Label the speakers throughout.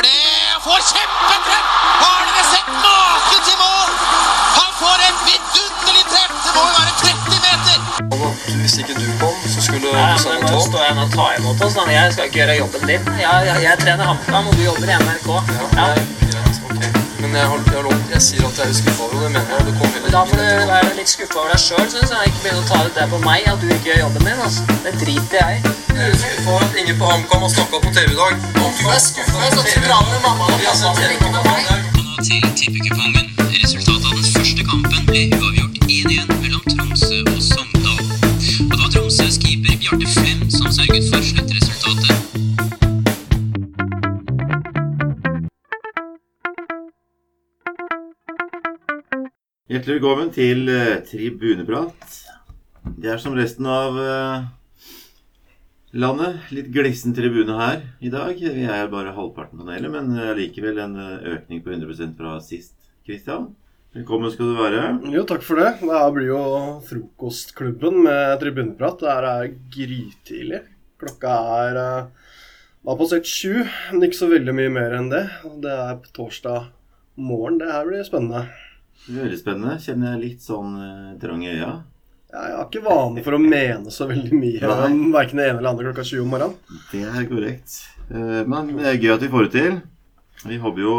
Speaker 1: gjør det! Får kjempetreff! Har dere sett maken til mål? Han får et vidunderlig treff! Det må jo være 30 meter!
Speaker 2: Hvis ikke du kom, så skulle Nei,
Speaker 3: men nå står jeg og tar imot oss. Jeg skal ikke gjøre jobben din. Jeg, jeg, jeg trener HamKam, og du jobber i NRK.
Speaker 2: Ja,
Speaker 3: Ja.
Speaker 2: Men jeg, har, jeg, har lov, jeg sier at jeg er skuffa over det, mener jeg. Det kom
Speaker 3: Da
Speaker 2: får
Speaker 3: du være litt skuffa over deg sjøl, syns jeg. Ikke begynne å ta ut det på meg at du ikke gjør jobben din. Altså. Det driter jeg i.
Speaker 2: Jeg er skuffa over at ingen på HamKam har snakka på TV i dag. Om du er skuffa, så dra med mamma og pappa. Ikke med meg.
Speaker 4: Nå til tippekupongen. Resultatet av den første kampen ble uavgjort
Speaker 5: Hjertelig velkommen til eh, Tribuneprat. Det er som resten av eh, landet. Litt glissen tribune her i dag. Vi er bare halvparten av panelet, men allikevel en eh, økning på 100% fra sist. Kristian, velkommen skal du være.
Speaker 6: Jo, takk for det. Det her blir jo frokostklubben med tribuneprat. Det her er grytidlig. Klokka er eh, har passert sju, men ikke så veldig mye mer enn det. Det er på torsdag morgen. Det her blir spennende.
Speaker 5: Veldig spennende. Kjenner jeg litt sånn eh, trang i øya.
Speaker 6: Jeg har ikke vane for å mene så veldig mye
Speaker 5: Nei.
Speaker 6: om verken det ene eller andre klokka 20 om morgenen.
Speaker 5: Det er korrekt. Eh, Men det er gøy at vi får det til. Vi håper jo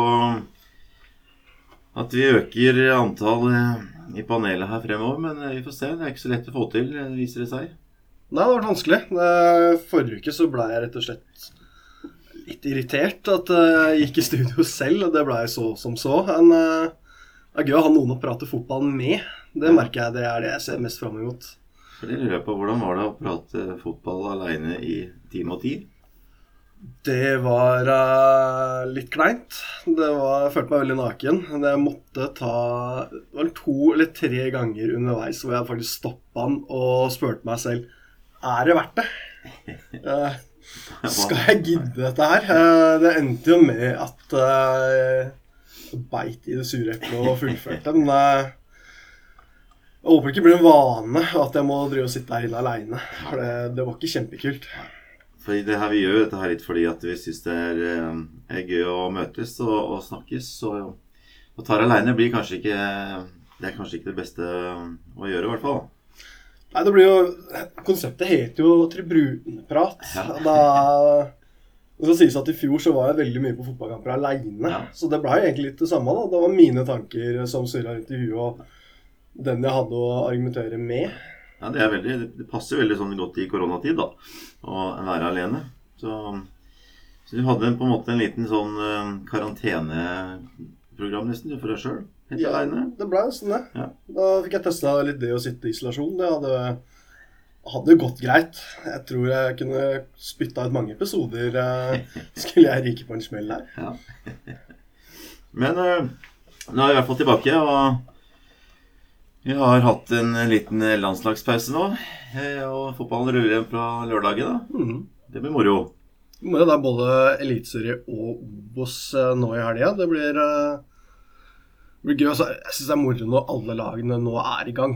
Speaker 5: at vi øker antall eh, i panelet her fremover, men eh, vi får se. Det er ikke så lett å få til, eh, viser det seg.
Speaker 6: Nei, det har vært vanskelig. Eh, Forrige uke så ble jeg rett og slett litt irritert at eh, jeg gikk i studio selv, og det ble så som så. Men eh, det er gøy å ha noen å prate fotball med. Det merker jeg det er det jeg ser mest fram imot.
Speaker 5: For det lurer jeg på, Hvordan var det å prate fotball aleine i time og ti?
Speaker 6: Det var uh, litt kleint. Det var, jeg følte meg veldig naken. Jeg måtte ta Det var to eller tre ganger underveis hvor jeg faktisk stoppa han og spurte meg selv Er det verdt det. Uh, skal jeg gidde dette her? Uh, det endte jo med at beit i det sure eplet og fullførte. Men jeg håper ikke blir en vane at jeg må drive og sitte her inne aleine. For det, det var ikke kjempekult.
Speaker 5: For det her, Vi gjør jo dette her litt fordi at vi syns det er, eh, er gøy å møtes og, og snakkes. Og, og ta det aleine blir kanskje ikke Det er kanskje ikke det beste å gjøre, i hvert fall.
Speaker 6: Nei, det blir jo Konseptet heter jo tribuneprat.
Speaker 5: Ja.
Speaker 6: Da det skal sies at I fjor så var jeg veldig mye på fotballkamper aleine.
Speaker 5: Ja.
Speaker 6: Så det ble egentlig litt det samme. da. Det var mine tanker som surra rundt i huet, og den jeg hadde å argumentere med.
Speaker 5: Ja, Det er veldig, det passer veldig sånn godt i koronatid, da. Å være alene. Så, så du hadde på en måte en liten sånn uh, karanteneprogram nesten for deg sjøl. Helt
Speaker 6: Ja,
Speaker 5: aleine.
Speaker 6: det ble nesten det.
Speaker 5: Ja.
Speaker 6: Da fikk jeg testa litt det å sitte i isolasjon. Det hadde, hadde gått greit. Jeg tror jeg kunne spytta ut mange episoder. eh, Skulle jeg ryke på en smell her.
Speaker 5: Ja. Men eh, nå er vi i hvert fall tilbake, og vi har hatt en liten landslagspause nå. eh, Og fotballen ruller igjen fra lørdagen. da.
Speaker 6: Mhm.
Speaker 5: Det blir moro.
Speaker 6: Det er både Eliteserie og Obos nå i helga. Det blir, det blir gøy. Altså, jeg syns det er moro når alle lagene nå er i gang.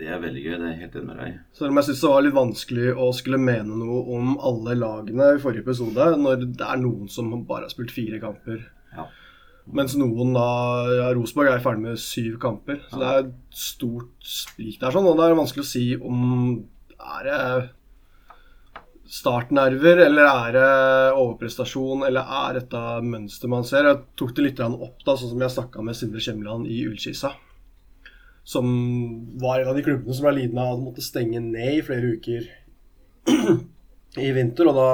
Speaker 5: Det er veldig gøy. Det er helt enig med deg.
Speaker 6: Selv om jeg syns det var litt vanskelig å skulle mene noe om alle lagene i forrige episode, når det er noen som bare har spilt fire kamper.
Speaker 5: Ja.
Speaker 6: Mens noen da ja, Rosenborg er ferdig med syv kamper. Så det er et stort sprik der. sånn, Og det er vanskelig å si om er det startnerver, eller er det overprestasjon, eller er dette mønster man ser? Jeg tok det litt opp, da, sånn som jeg snakka med Sindre Kjemland i Ullskissa. Som var en av de klubbene som ble lidende av at måtte stenge ned i flere uker i vinter. Og da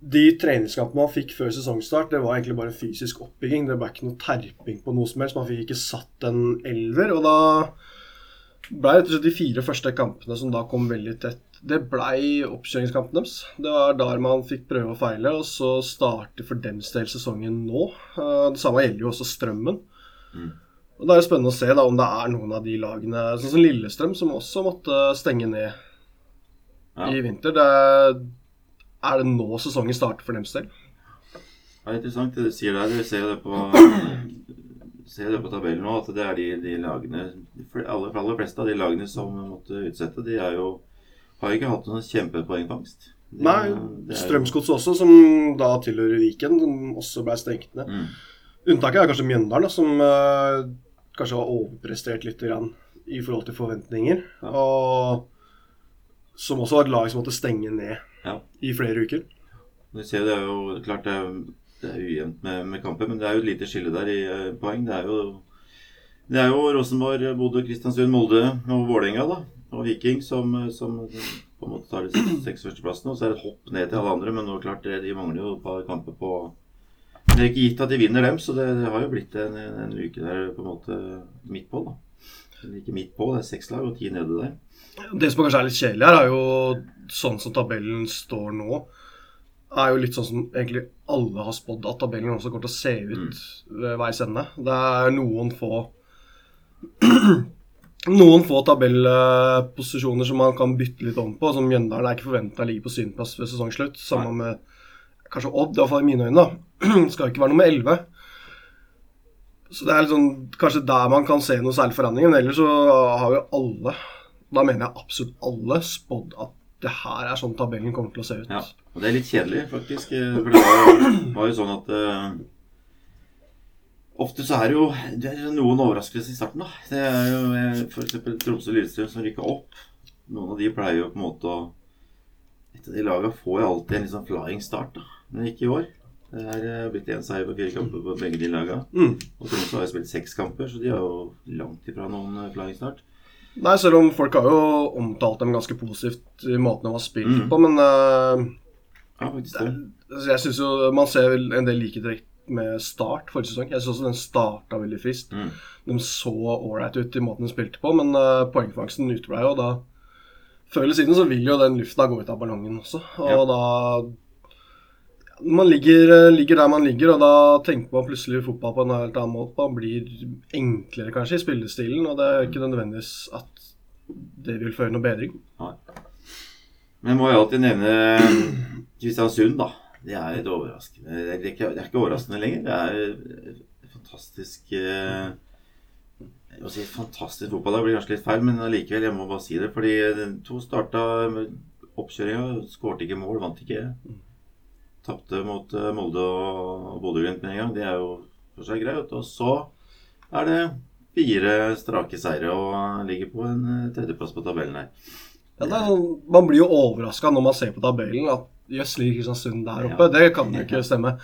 Speaker 6: De treningskampene man fikk før sesongstart, det var egentlig bare fysisk oppbygging. Det ble ikke noe terping på noe som helst. Man fikk ikke satt en elver. Og da ble rett og slett de fire første kampene som da kom veldig tett, det blei oppkjøringskampen deres. Det var der man fikk prøve og feile, og så starter for dems del sesongen nå. Eh, Det samme gjelder jo også Strømmen. Og Det er jo spennende å se da om det er noen av de lagene, sånn som Lillestrøm, som også måtte stenge ned
Speaker 5: Ja.
Speaker 6: i vinter. Det er, det nå sesongen starter for deres del?
Speaker 5: Det er interessant det du sier der. Du ser det på, ser det på tabellen nå, at det er de, de lagene de fl- aller, aller fleste av de lagene som måtte utsette, de er jo har ikke hatt noen kjempepoengfangst.
Speaker 6: Nei, Strømsgodset også, som da tilhører Viken, som også ble stengt ned.
Speaker 5: Mm.
Speaker 6: Unntaket er kanskje Mjøndalen, som eh, kanskje har overprestert litt grann, i forhold til forventninger. Og som også var et lag som måtte stenge ned
Speaker 5: Ja.
Speaker 6: i flere uker.
Speaker 5: Du ser det er jo klart det er, det er ujevnt med, med kamper, men det er jo et lite skille der i eh, poeng. Det er jo det er jo Rosenborg, Bodø, Kristiansund, Molde og Vålerenga da, og Viking som, som på en måte tar de seks førsteplassene. Og så er det et hopp ned til alle andre, men nå klart det, de mangler jo et par kamper på Det er ikke gitt at de vinner dem, så det, det har jo blitt en, en, uke der på en måte midt på. da. Eller ikke midt på, det er seks lag og ti nede der.
Speaker 6: Det som kanskje er litt kjedelig her, er jo sånn som tabellen står nå. Er jo litt sånn som egentlig alle har spådd at tabellen også kommer til å se ut ved veis ende. Det er noen få Noen få tabellposisjoner som man kan bytte litt om på. Som Mjøndalen er ikke forventa ligge på syvendeplass ved sesongslutt. Sammen med kanskje Odd, iallfall i mine øyne. da. Skal ikke være nummer elleve. Så det er sånn, kanskje der man kan se noe særlig forandring. Men ellers så har jo alle, da mener jeg absolutt alle, spådd at det her er sånn tabellen kommer til å se ut.
Speaker 5: Ja, og det er litt kjedelig, faktisk. eh, For det var jo, sånn at uh, Ofte så er det jo det er noen overraskelser i starten, da. Det er jo eh, f.eks. Tromsø og Lillestrøm som rykker opp. Noen av de pleier jo på en måte å Et av de laga får jo alltid en sånn flying start, da. Men ikke i år. Det er eh, blitt én seier på fire kamper på begge de lagene.
Speaker 6: Mm.
Speaker 5: Og Tromsø har jo spilt seks kamper, så de har jo langt ifra noen eh, flying start.
Speaker 6: Nei, selv om folk har jo omtalt dem ganske positivt i måten de har spilt
Speaker 5: Mm.
Speaker 6: på, men uh,
Speaker 5: Ja, det.
Speaker 6: altså, jeg syns jo man ser en del likhetrekk med Start forrige sesong. Jeg syns også den starta veldig friskt.
Speaker 5: Mm.
Speaker 6: De så ålreit ut i måten de spilte på, men uh, poengfangsten uteblei jo. Da Før eller siden så vil jo den lufta gå ut av ballongen også. Og
Speaker 5: Ja.
Speaker 6: da Man ligger, eh, ligger der man ligger, og da tenker man plutselig fotball på en helt annen måte. Man blir enklere kanskje i spillestilen, og det er ikke nødvendigvis at det vil føre noe bedring.
Speaker 5: Men jeg må jo alltid nevne Kristiansund, da. Det er litt overraskende. Det er ikke, det er ikke overraskende lenger. Det er fantastisk eh, må si fantastisk fotball. Det blir kanskje litt feil, men allikevel, jeg må bare si det. Fordi de to starta oppkjøringa, skårte ikke mål, vant ikke. Tapte mot eh, Molde og Bodø-Glimt med en gang. Det er jo for seg greit. Og så er det fire strake seire og ligger på en eh, tredjeplass på tabellen her.
Speaker 6: Ja, er sånn, man blir jo overraska når man ser på tabellen at jøss, ligger Kristiansund der oppe.
Speaker 5: Ja.
Speaker 6: Det kan jo ikke stemme.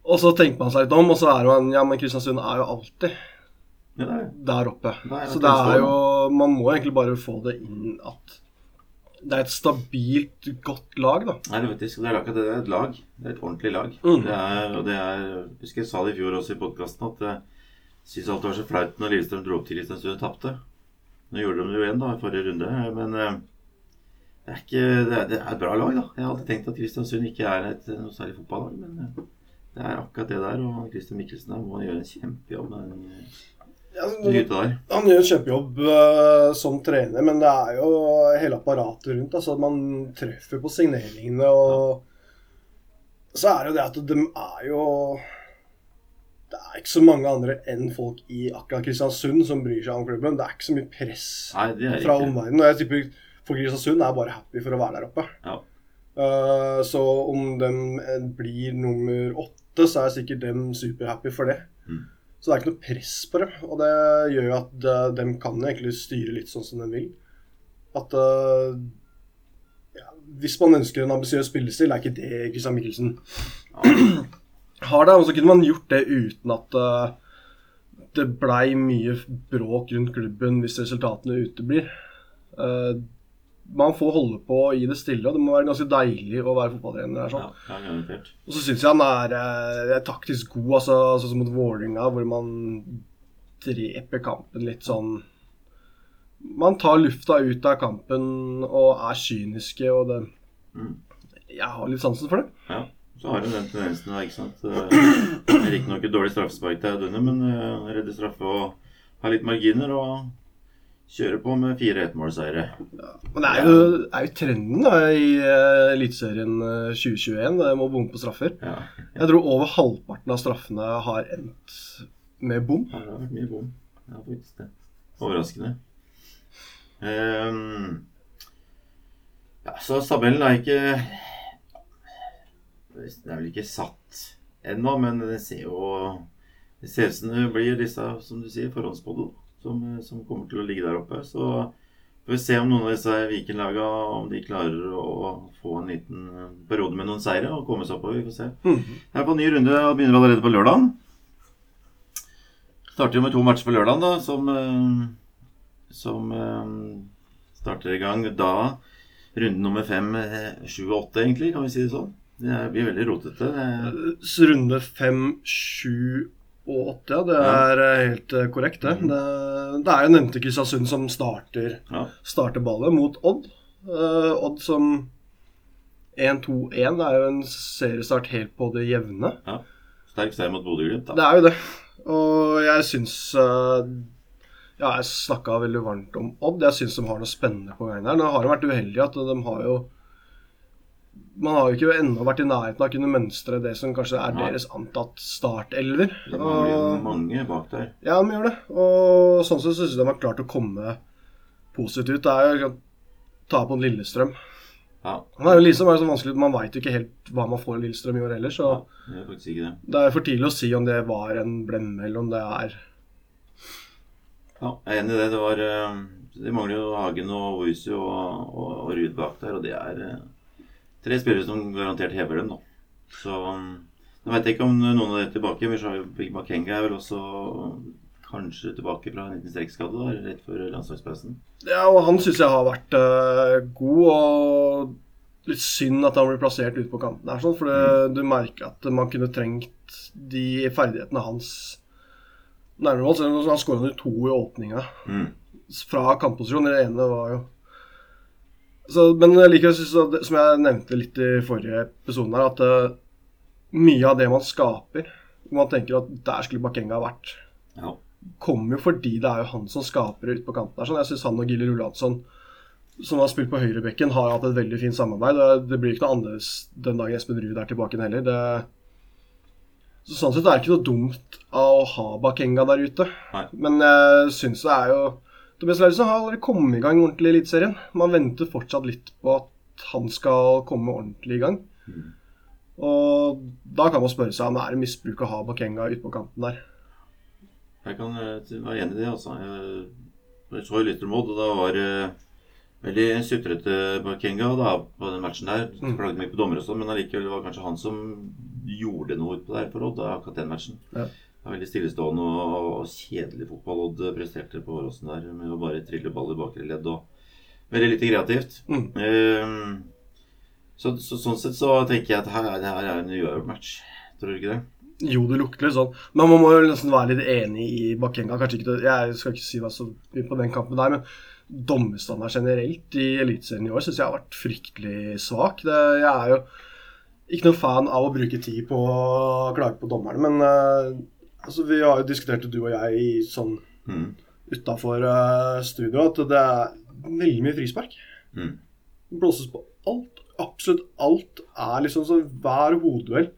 Speaker 6: Og så tenker man seg litt om, og så er man Ja, men Kristiansund er jo alltid
Speaker 5: Ja, er
Speaker 6: der oppe.
Speaker 5: Er
Speaker 6: Så det er jo Man må egentlig bare få det inn at det er et stabilt, godt lag, da.
Speaker 5: Nei, det, faktisk, det er akkurat det. Det er et lag. Det er et ordentlig lag.
Speaker 6: Mm.
Speaker 5: Det er, og det er, jeg husker jeg sa det i fjor også i podkasten, at jeg syns alt var så flaut når Lillestrøm dro opp til Kristiansund og tapte. Nå gjorde de det jo igjen da, i forrige runde, men eh, det er, ikke, det, er, det er et bra lag, da. Jeg har alltid tenkt at Kristiansund ikke er et noe særlig fotballag, men eh, det er akkurat det der. Og Christian Mikkelsen der må gjøre en kjempejobb med den
Speaker 6: altså, han gjør en kjempejobb uh, som trener, men det er jo hele apparatet rundt. Altså man treffer på signeringene og Så er det jo det at de er jo Det er ikke så mange andre enn folk i akkurat Kristiansund som bryr seg om klubben. Det er ikke så mye press
Speaker 5: Nei, det
Speaker 6: fra omverdenen. Og jeg tipper folk i Kristiansund er bare happy for å være der oppe.
Speaker 5: Ja.
Speaker 6: Uh, så om de blir nummer åtte, så er sikkert dem superhappy for det.
Speaker 5: Mm.
Speaker 6: Så det er ikke noe press på dem. Og det gjør jo at eh, de kan egentlig styre litt sånn som de vil. At uh, ja, Hvis man ønsker en ambisiøs spillestil, er ikke det Christian Michelsen har det. Og så kunne man gjort det uten at uh, det blei mye bråk rundt klubben hvis resultatene uteblir. Eh, man får holde på i det stille, og det må være ganske deilig å være fotballtrener. sånn.
Speaker 5: Ja, ja.
Speaker 6: Og så syns jeg han er, eh, er taktisk god, altså, sånn som mot Vålerenga, hvor man dreper kampen litt sånn Man tar lufta ut av kampen og er kyniske, og det
Speaker 5: Mm.
Speaker 6: Jeg har litt sansen for det.
Speaker 5: Ja, så har du den tendensen ikke sant. Eh, Riktignok et dårlig straffespark til Audune, men eh, redde straffe og ha litt marginer og kjører på med fire ettmålseiere.
Speaker 6: Men det er jo, er jo trenden da, i uh, Eliteserien eh, 2021. Det må bomme på straffer.
Speaker 5: Ja,
Speaker 6: Jeg tror over halvparten av straffene har endt med bom.
Speaker 5: ja, det har vært mye bom. Ja, faktisk det. Overraskende. Um, Ja, så tabellen er ikke Den er vel ikke satt ennå, men det ser jo Det ser ut som det blir disse, som du sier, forhåndsspådde, som, som kommer til å ligge der oppe. Så får vi se om noen av disse Viken-laga om de klarer å få en liten periode med noen seire og komme seg oppover. Vi får se. Det er på ny runde og begynner allerede på lørdag. Starter jo med to matcher på lørdag, da, som, eh, som eh, starter i gang da runde nummer fem, eh, sju og åtte, egentlig, kan vi si det sånn. Det blir veldig rotete.
Speaker 6: Runde fem, sju og åtte, ja. Det er ja. helt eh, korrekt, det. det. Det er jo nevnte Kristiansund som starter,
Speaker 5: ja.
Speaker 6: starter ballet mot Odd. Uh, Odd som 1-2-1 det er jo en seriestart helt på det jevne.
Speaker 5: ja. Sterk seier mot Bodø-Glimt, da.
Speaker 6: Det er jo det. Og jeg syns uh, Ja, jeg snakka veldig varmt om Odd. Jeg syns de har noe spennende på gang der. Nå har de vært uheldige at de har jo Man har jo ikke ennå vært i nærheten av å kunne mønstre det som kanskje er deres antatt startelver.
Speaker 5: Det mangler mange bak der.
Speaker 6: Ja, de gjør det. Og sånn sett syns jeg de har klart å komme positivt ut. Det er jo å ta på en Lillestrøm.
Speaker 5: Ja,
Speaker 6: Det er jo liksom er så vanskelig, Man veit ikke helt hva man får i Lillestrøm i år heller, så
Speaker 5: det er det.
Speaker 6: det er for tidlig å si om det var en blemme, eller om det er
Speaker 5: Ja, jeg er enig i det. Det var Det mangler jo Hagen og Oisu og, og, og Ruud bak der, og det er eh, tre spillere som garantert hever dem, da. Så um, Nå vet jeg ikke om noen av dem er tilbake. Big Makenga er vel også kanskje tilbake fra en liten strekkskade rett før landslagspausen.
Speaker 6: Ja, og han syns jeg har vært uh, god, og litt synd at han blir plassert ute på kanten her, sånn, for det, du merker at man kunne trengt de ferdighetene hans nærmere mål. Selv om han skåra jo to i åpninga
Speaker 5: Mm.
Speaker 6: fra kantposisjon. Det ene var jo så, Men liker, synes som jeg nevnte litt i forrige episode, her, at uh, mye av det man skaper hvor Man tenker at der skulle Bakenga vært
Speaker 5: Ja.
Speaker 6: kommer jo fordi det er jo han som skaper det ute på kanten. der, sånn. Jeg syns han og Gilly Rulansson, som har spilt på høyrebekken, har hatt et veldig fint samarbeid. Det blir ikke noe annerledes den dagen Espen Ruud er tilbake heller. Det, så sånn sett er det ikke noe dumt av å ha Bakenga der ute.
Speaker 5: Nei.
Speaker 6: Men jeg syns det er jo Tobias Lauritzen har allerede kommet i gang ordentlig i Eliteserien. Man venter fortsatt litt på at han skal komme ordentlig i gang. Og da kan man spørre seg om det er misbruk å ha Bakenga ute på kanten der.
Speaker 5: Jeg kan eh, være enig i det, altså. Jeg, så Lyttermod, og da var det veldig sutrete Bakenga da, på den matchen der.
Speaker 6: Mm.
Speaker 5: Klagde mye på dommer og sånn, men allikevel var det kanskje han som gjorde noe utpå der for Odd, akkurat den matchen.
Speaker 6: Ja.
Speaker 5: Det er veldig stillestående og, og kjedelig fotball Odd presterte på Åråsen der, med å bare trille ball i bakre ledd og veldig lite kreativt.
Speaker 6: Mm.
Speaker 5: Um, så, så, sånn sett så tenker jeg at her, det her er en uavgjort match. Tror du ikke det?
Speaker 6: Jo, det lukter litt sånn. Men man må jo nesten være litt enig i Bakenga. Kanskje ikke, Jeg skal ikke si hva som blir på den kampen der, men dommerstandard generelt i Eliteserien i år syns jeg har vært fryktelig svak. Det, jeg er jo ikke noen fan av å bruke tid på å klage på dommerne, men eh, altså, vi har jo diskutert det, du og jeg, i sånn
Speaker 5: Mm.
Speaker 6: utafor studio, at det er veldig mye frispark.
Speaker 5: Mm.
Speaker 6: Det blåses på alt. Absolutt alt er liksom så hver hodeduell.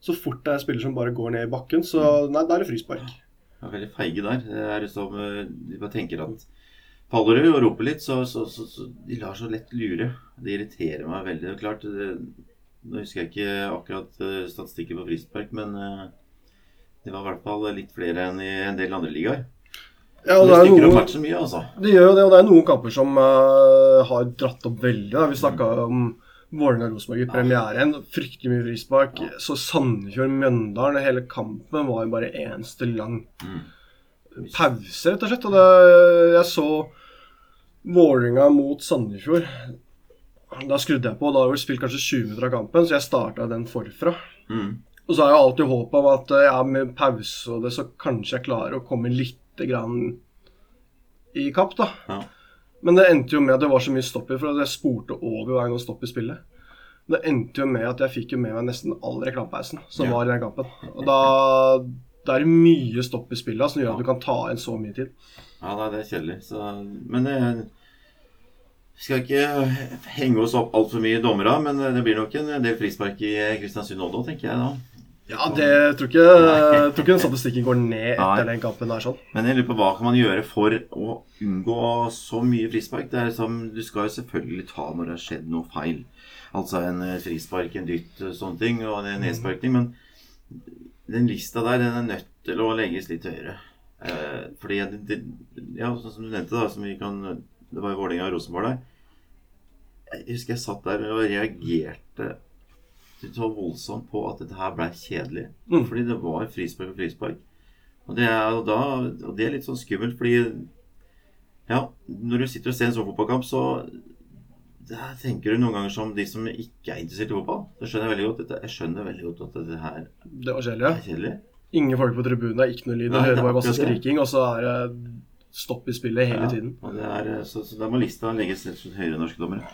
Speaker 6: Så fort det er spiller som bare går ned i bakken, så nei, da er det frispark.
Speaker 5: Ja, veldig feige der. Det er som eh, bare tenker at Faller du og roper litt, så, så, så, så De lar så lett lure. Det irriterer meg veldig. Det er klart, det, Nå husker jeg ikke akkurat eh, statistikken på frispark, men eh, det var i hvert fall litt flere enn i en del andre ligaer.
Speaker 6: Ja,
Speaker 5: Det
Speaker 6: det noen,
Speaker 5: mye, altså.
Speaker 6: det gjør jo det, og det er noen kamper som uh, har dratt opp veldig. Da. Vi snakka om Vålerenga-Rosenborg i premieren. Fryktelig mye frispark. Så Sandefjord-Mjøndalen, hele kampen var jo bare eneste lang
Speaker 5: Mm.
Speaker 6: pause, rett og slett. Og det, jeg så Vålerenga mot Sandefjord. Da skrudde jeg på, og da har vi spilt kanskje 20 minutter av kampen, så jeg starta den forfra.
Speaker 5: Mm.
Speaker 6: Og så har jeg alltid håp om at eh, ja, med pause og det, så kanskje jeg klarer å komme litt grann i kapp, da.
Speaker 5: Ja.
Speaker 6: Men det endte jo med at det var så mye stopp i, for jeg spurte over hver gang stopp i spillet. Det endte jo med at jeg fikk jo med meg nesten all reklamepausen som
Speaker 5: Ja.
Speaker 6: var i den kampen. Og da, det er mye stopp i spillet som gjør at du kan ta inn så mye tid.
Speaker 5: Ja, nei, det er kjedelig. Så, men det vi skal ikke henge oss opp altfor mye i dommera, men det blir nok en del frispark i Kristiansund Odda, tenker jeg da.
Speaker 6: Ja, det tror ikke, jeg tror ikke den statistikken går ned
Speaker 5: Nei.
Speaker 6: etter den kampen der sånn.
Speaker 5: Men jeg lurer på hva kan man gjøre for å unngå så mye frispark? Det er liksom, Du skal jo selvfølgelig ta når det har skjedd noe feil. Altså en eh, frispark, en dytt, eh, sånne ting, og en nedsparkning. Men den lista der, den er nødt til å legges litt høyere. Eh, fordi det, Ja, sånn som du nevnte, da, som vi kan Det var jo Vålerenga og Rosenborg der. Jeg husker jeg satt der og reagerte så voldsomt på at dette her ble kjedelig.
Speaker 6: Mm.
Speaker 5: Fordi det var frispark og frispark. Og det er og, da Og det er litt sånn skummelt, fordi Ja, når du sitter og ser en sånn fotballkamp, så der tenker du noen ganger som de som ikke er interessert i fotball. Det skjønner jeg veldig godt. Dette, jeg skjønner veldig godt at dette her
Speaker 6: Det kjedelig.
Speaker 5: er kjedelig.
Speaker 6: Ingen folk på tribunen, ikke noe lyd. Du hører
Speaker 5: er
Speaker 6: bare masse skriking, og så er det stopp i spillet hele
Speaker 5: Ja,
Speaker 6: tiden.
Speaker 5: Er, så, så da må lista legges høyere, norske dommere.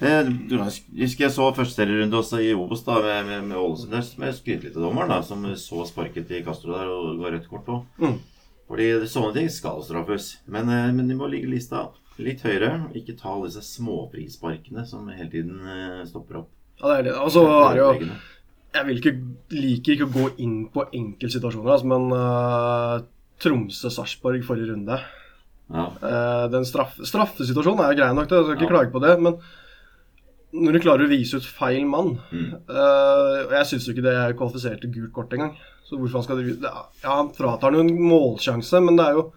Speaker 5: Eh, jeg husker jeg så første serierunde også i Obos da, med, med, med Ålesund. Der som jeg skryter litt av dommeren, da, som så sparket i Castro der og ga rødt kort på.
Speaker 6: Mm.
Speaker 5: Fordi sånne ting skal straffes. Men, eh, men de må ligge lista litt høyere. Ikke ta alle disse småfrisparkene som hele tiden eh, stopper opp.
Speaker 6: Ja, det er det. Og så er det jo Jeg vil ikke, liker ikke å gå inn på enkeltsituasjoner, altså, men uh, Tromsø-Sarpsborg forrige runde
Speaker 5: Ja.
Speaker 6: uh, Den straff, straffesituasjonen er grei nok, jeg skal ikke
Speaker 5: Ja.
Speaker 6: klage på det. Men når du klarer å vise ut feil mann
Speaker 5: Mm.
Speaker 6: uh, Og jeg syns jo ikke det er kvalifisert til gult kort engang. Så hvorfor han skal det er- Ja, han fratar han jo en målsjanse, men det er jo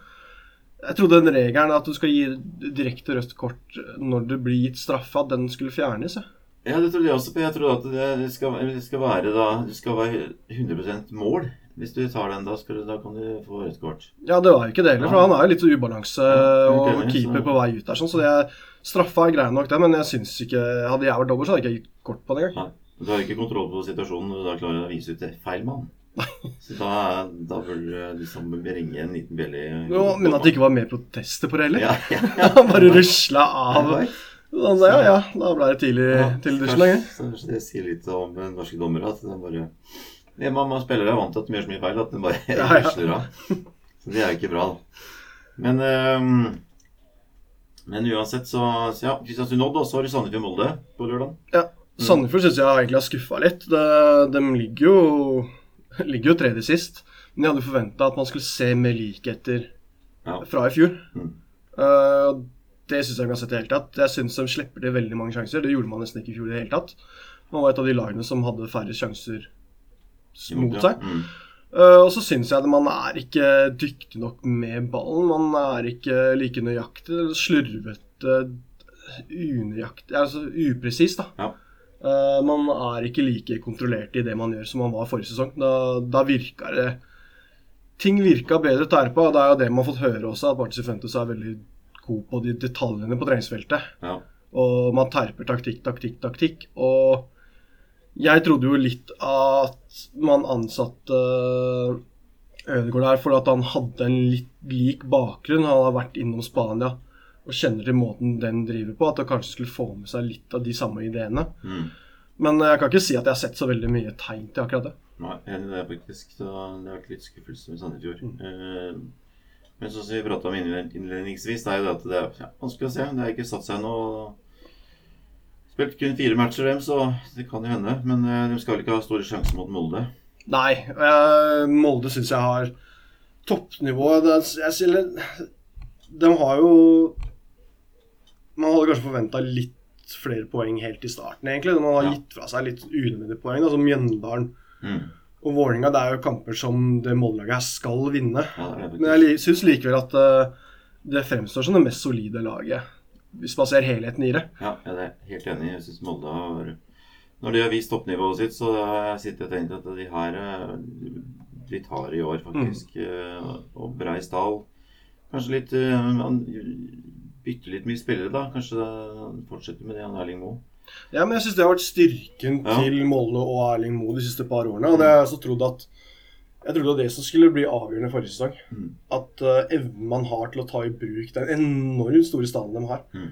Speaker 6: Jeg trodde den regelen at du skal gi direkte rødt kort når det blir gitt straffe, at den skulle fjernes.
Speaker 5: Ja, det trodde jeg også på. Jeg trodde at det, skal, det skal være da Det skal være 100% mål. Hvis du tar den, da, skal du, da kan du få rødt kort.
Speaker 6: Ja, det var jo ikke det heller, for han er jo litt ubalanse
Speaker 5: Ja,
Speaker 6: og keeper
Speaker 5: så-
Speaker 6: på vei ut der, sånn, så det straffa er grei nok, det, men jeg syns ikke Hadde jeg vært dommer, så hadde jeg ikke gitt kort på det engang.
Speaker 5: Du har ikke kontroll på situasjonen når du da klarer å vise ut til feil mann. Så da, da bør du liksom ringe en liten bjelle
Speaker 6: Jo, Men at det ikke var mer protester på det heller.
Speaker 5: Ja, ja, ja.
Speaker 6: Bare rusla av.
Speaker 5: Ja,
Speaker 6: da, ja, ja, da ble det tidlig til dusjen.
Speaker 5: kanskje- Kanskje det sier litt om eh, norske dommere. At de bare ja, man, man spiller er vant til at de gjør så mye feil at de bare rusler av. Så det er jo ikke bra, da. Men ehm, Men uansett, så, så ja, Kristiansund Odd, og så har du Sandefjord Molde på lørdag.
Speaker 6: Ja. Sandefjord syns jeg egentlig har skuffa litt. De, de ligger jo ligger jo tredje sist. Men jeg hadde forventa at man skulle se mer likheter
Speaker 5: Ja.
Speaker 6: fra i fjor.
Speaker 5: Mm.
Speaker 6: Uh, det syns jeg ikke har sett i det hele tatt. Jeg syns de slipper til veldig mange sjanser. Det gjorde man nesten ikke i fjor i det hele tatt. Man var et av de lagene som hadde færre sjanser mot seg.
Speaker 5: Mm.
Speaker 6: Eh, og så syns jeg at man er ikke dyktig nok med ballen. Man er ikke like nøyaktig. eller Slurvete, unøyaktig Altså upresis, da.
Speaker 5: Ja.
Speaker 6: Uh, man er ikke like kontrollert i det man gjør som man var forrige sesong. Da, da virka det Ting virka bedre å tære på, og det er jo det man har fått høre også, at Bartis Fuentes er veldig god på de detaljene på treningsfeltet.
Speaker 5: Ja.
Speaker 6: Og man terper taktikk, taktikk, taktikk. Og jeg trodde jo litt at man ansatte Ødegaard der fordi at han hadde en litt lik bakgrunn. Han har vært innom Spania og kjenner til måten den driver på. At han kanskje skulle få med seg litt av de samme ideene.
Speaker 5: Mm.
Speaker 6: Men jeg kan ikke si at jeg har sett så veldig mye tegn til akkurat det.
Speaker 5: Nei, det er faktisk. Så det har vært litt skuffelse med Sandefjord.
Speaker 6: Mm.
Speaker 5: Eh, men sånn som vi prata om innledningsvis, det er jo det at det er ja, vanskelig å se. Det har ikke satt seg noe Spilt kun fire matcher, dem, så det kan jo hende. Men eh, de skal vel ikke ha store sjanser mot Molde.
Speaker 6: Nei. eh, Molde syns jeg har toppnivået. Jeg sier, de har jo Man hadde kanskje forventa litt flere poeng helt i starten, egentlig. Man har gitt fra seg litt unødvendige poeng, da, som Mjøndalen
Speaker 5: Mm.
Speaker 6: og Vålerenga. Det er jo kamper som det Molde-laget skal vinne.
Speaker 5: Ja,
Speaker 6: Men jeg syns likevel at eh, det fremstår som det mest solide laget, hvis man ser helheten i det.
Speaker 5: Ja, jeg er helt enig. Jeg syns Molde har Når de har vist toppnivået sitt, så har jeg sittet og tenkt at de her eh, De tar i år, faktisk. Mm. Og Breisdal. Kanskje litt eh, Han bytter litt mye spillere, da. Kanskje fortsetter med det, han Erling Moe.
Speaker 6: Ja, men jeg syns det har vært styrken
Speaker 5: Ja.
Speaker 6: til Molde og Erling Moe de siste par årene. Og det har jeg også trodd at Jeg trodde det var det som skulle bli avgjørende forrige sesong.
Speaker 5: Mm.
Speaker 6: At uh, evnen man har til å ta i bruk den enormt store stallen de har.
Speaker 5: Mm.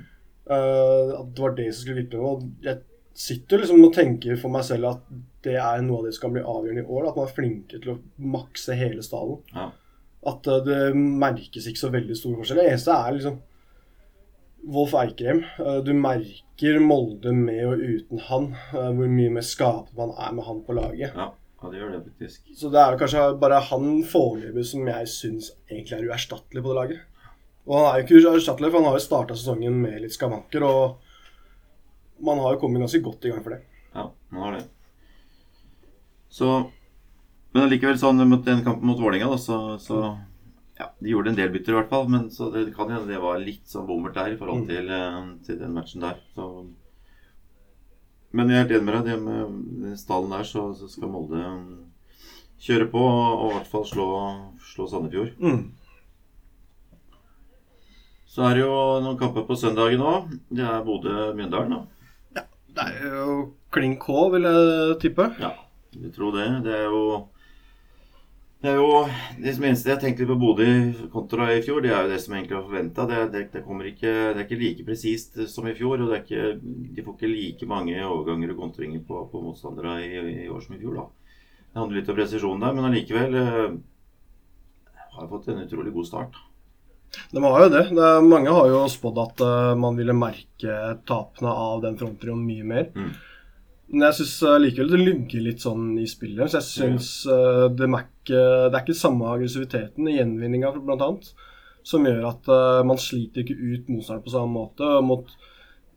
Speaker 6: uh, at det var det som skulle vippe. Og jeg sitter liksom og tenker for meg selv at det er noe av det som kan bli avgjørende i år. At man er flinkere til å makse hele stallen.
Speaker 5: Ja.
Speaker 6: At uh, det merkes ikke så veldig stor forskjell. Det eneste er liksom Wolf Eikrem. Du merker Molde med og uten han. Hvor mye mer skapende man er med han på laget.
Speaker 5: Ja. Ja, det gjør det faktisk.
Speaker 6: Så det er kanskje bare han foreløpig som jeg syns egentlig er uerstattelig på det laget. Og han er jo ikke uerstattelig, for han har jo starta sesongen med litt skavanker, og man har jo kommet ganske godt i gang for det.
Speaker 5: Ja, man har det. Så Men allikevel, sånn mot den kampen mot Vålerenga, da, så, så Ja, de gjorde en del bytter i hvert fall, men så det kan hende det var litt sånn bommert der i forhold til, eh, til den matchen der. Så Men jeg er helt enig med deg. Det med den stallen der, så, så skal Molde eh, kjøre på og i hvert fall slå, slå Sandefjord.
Speaker 6: Mm.
Speaker 5: Så er det jo noen kamper på søndagen òg. Det er Bodø-Mjøndalen, da.
Speaker 6: Ja, Det er jo klin K, vil jeg tippe.
Speaker 5: Ja, vi tror det. Det er jo det er jo det som eneste jeg tenkte på Bodø kontra i fjor, det er jo det som egentlig var forventa. Det, det, det, det er ikke like presist som i fjor. Og det er ikke, de får ikke like mange overganger og kontringer på, på motstandere i, i, år som i fjor. da. Det handler litt om presisjonen der, men allikevel eh, har fått en utrolig god start.
Speaker 6: De har jo det. det mange har jo spådd at uh, man ville merke tapene av den fronttrioen mye mer.
Speaker 5: Mm.
Speaker 6: Men jeg syns uh, likevel det lugger litt sånn i spillet. Så jeg syns uh, det, er ikke, det er ikke samme aggressiviteten i gjenvinninga, blant annet, som gjør at uh, man sliter ikke ut motstanderen på samme måte. Mot,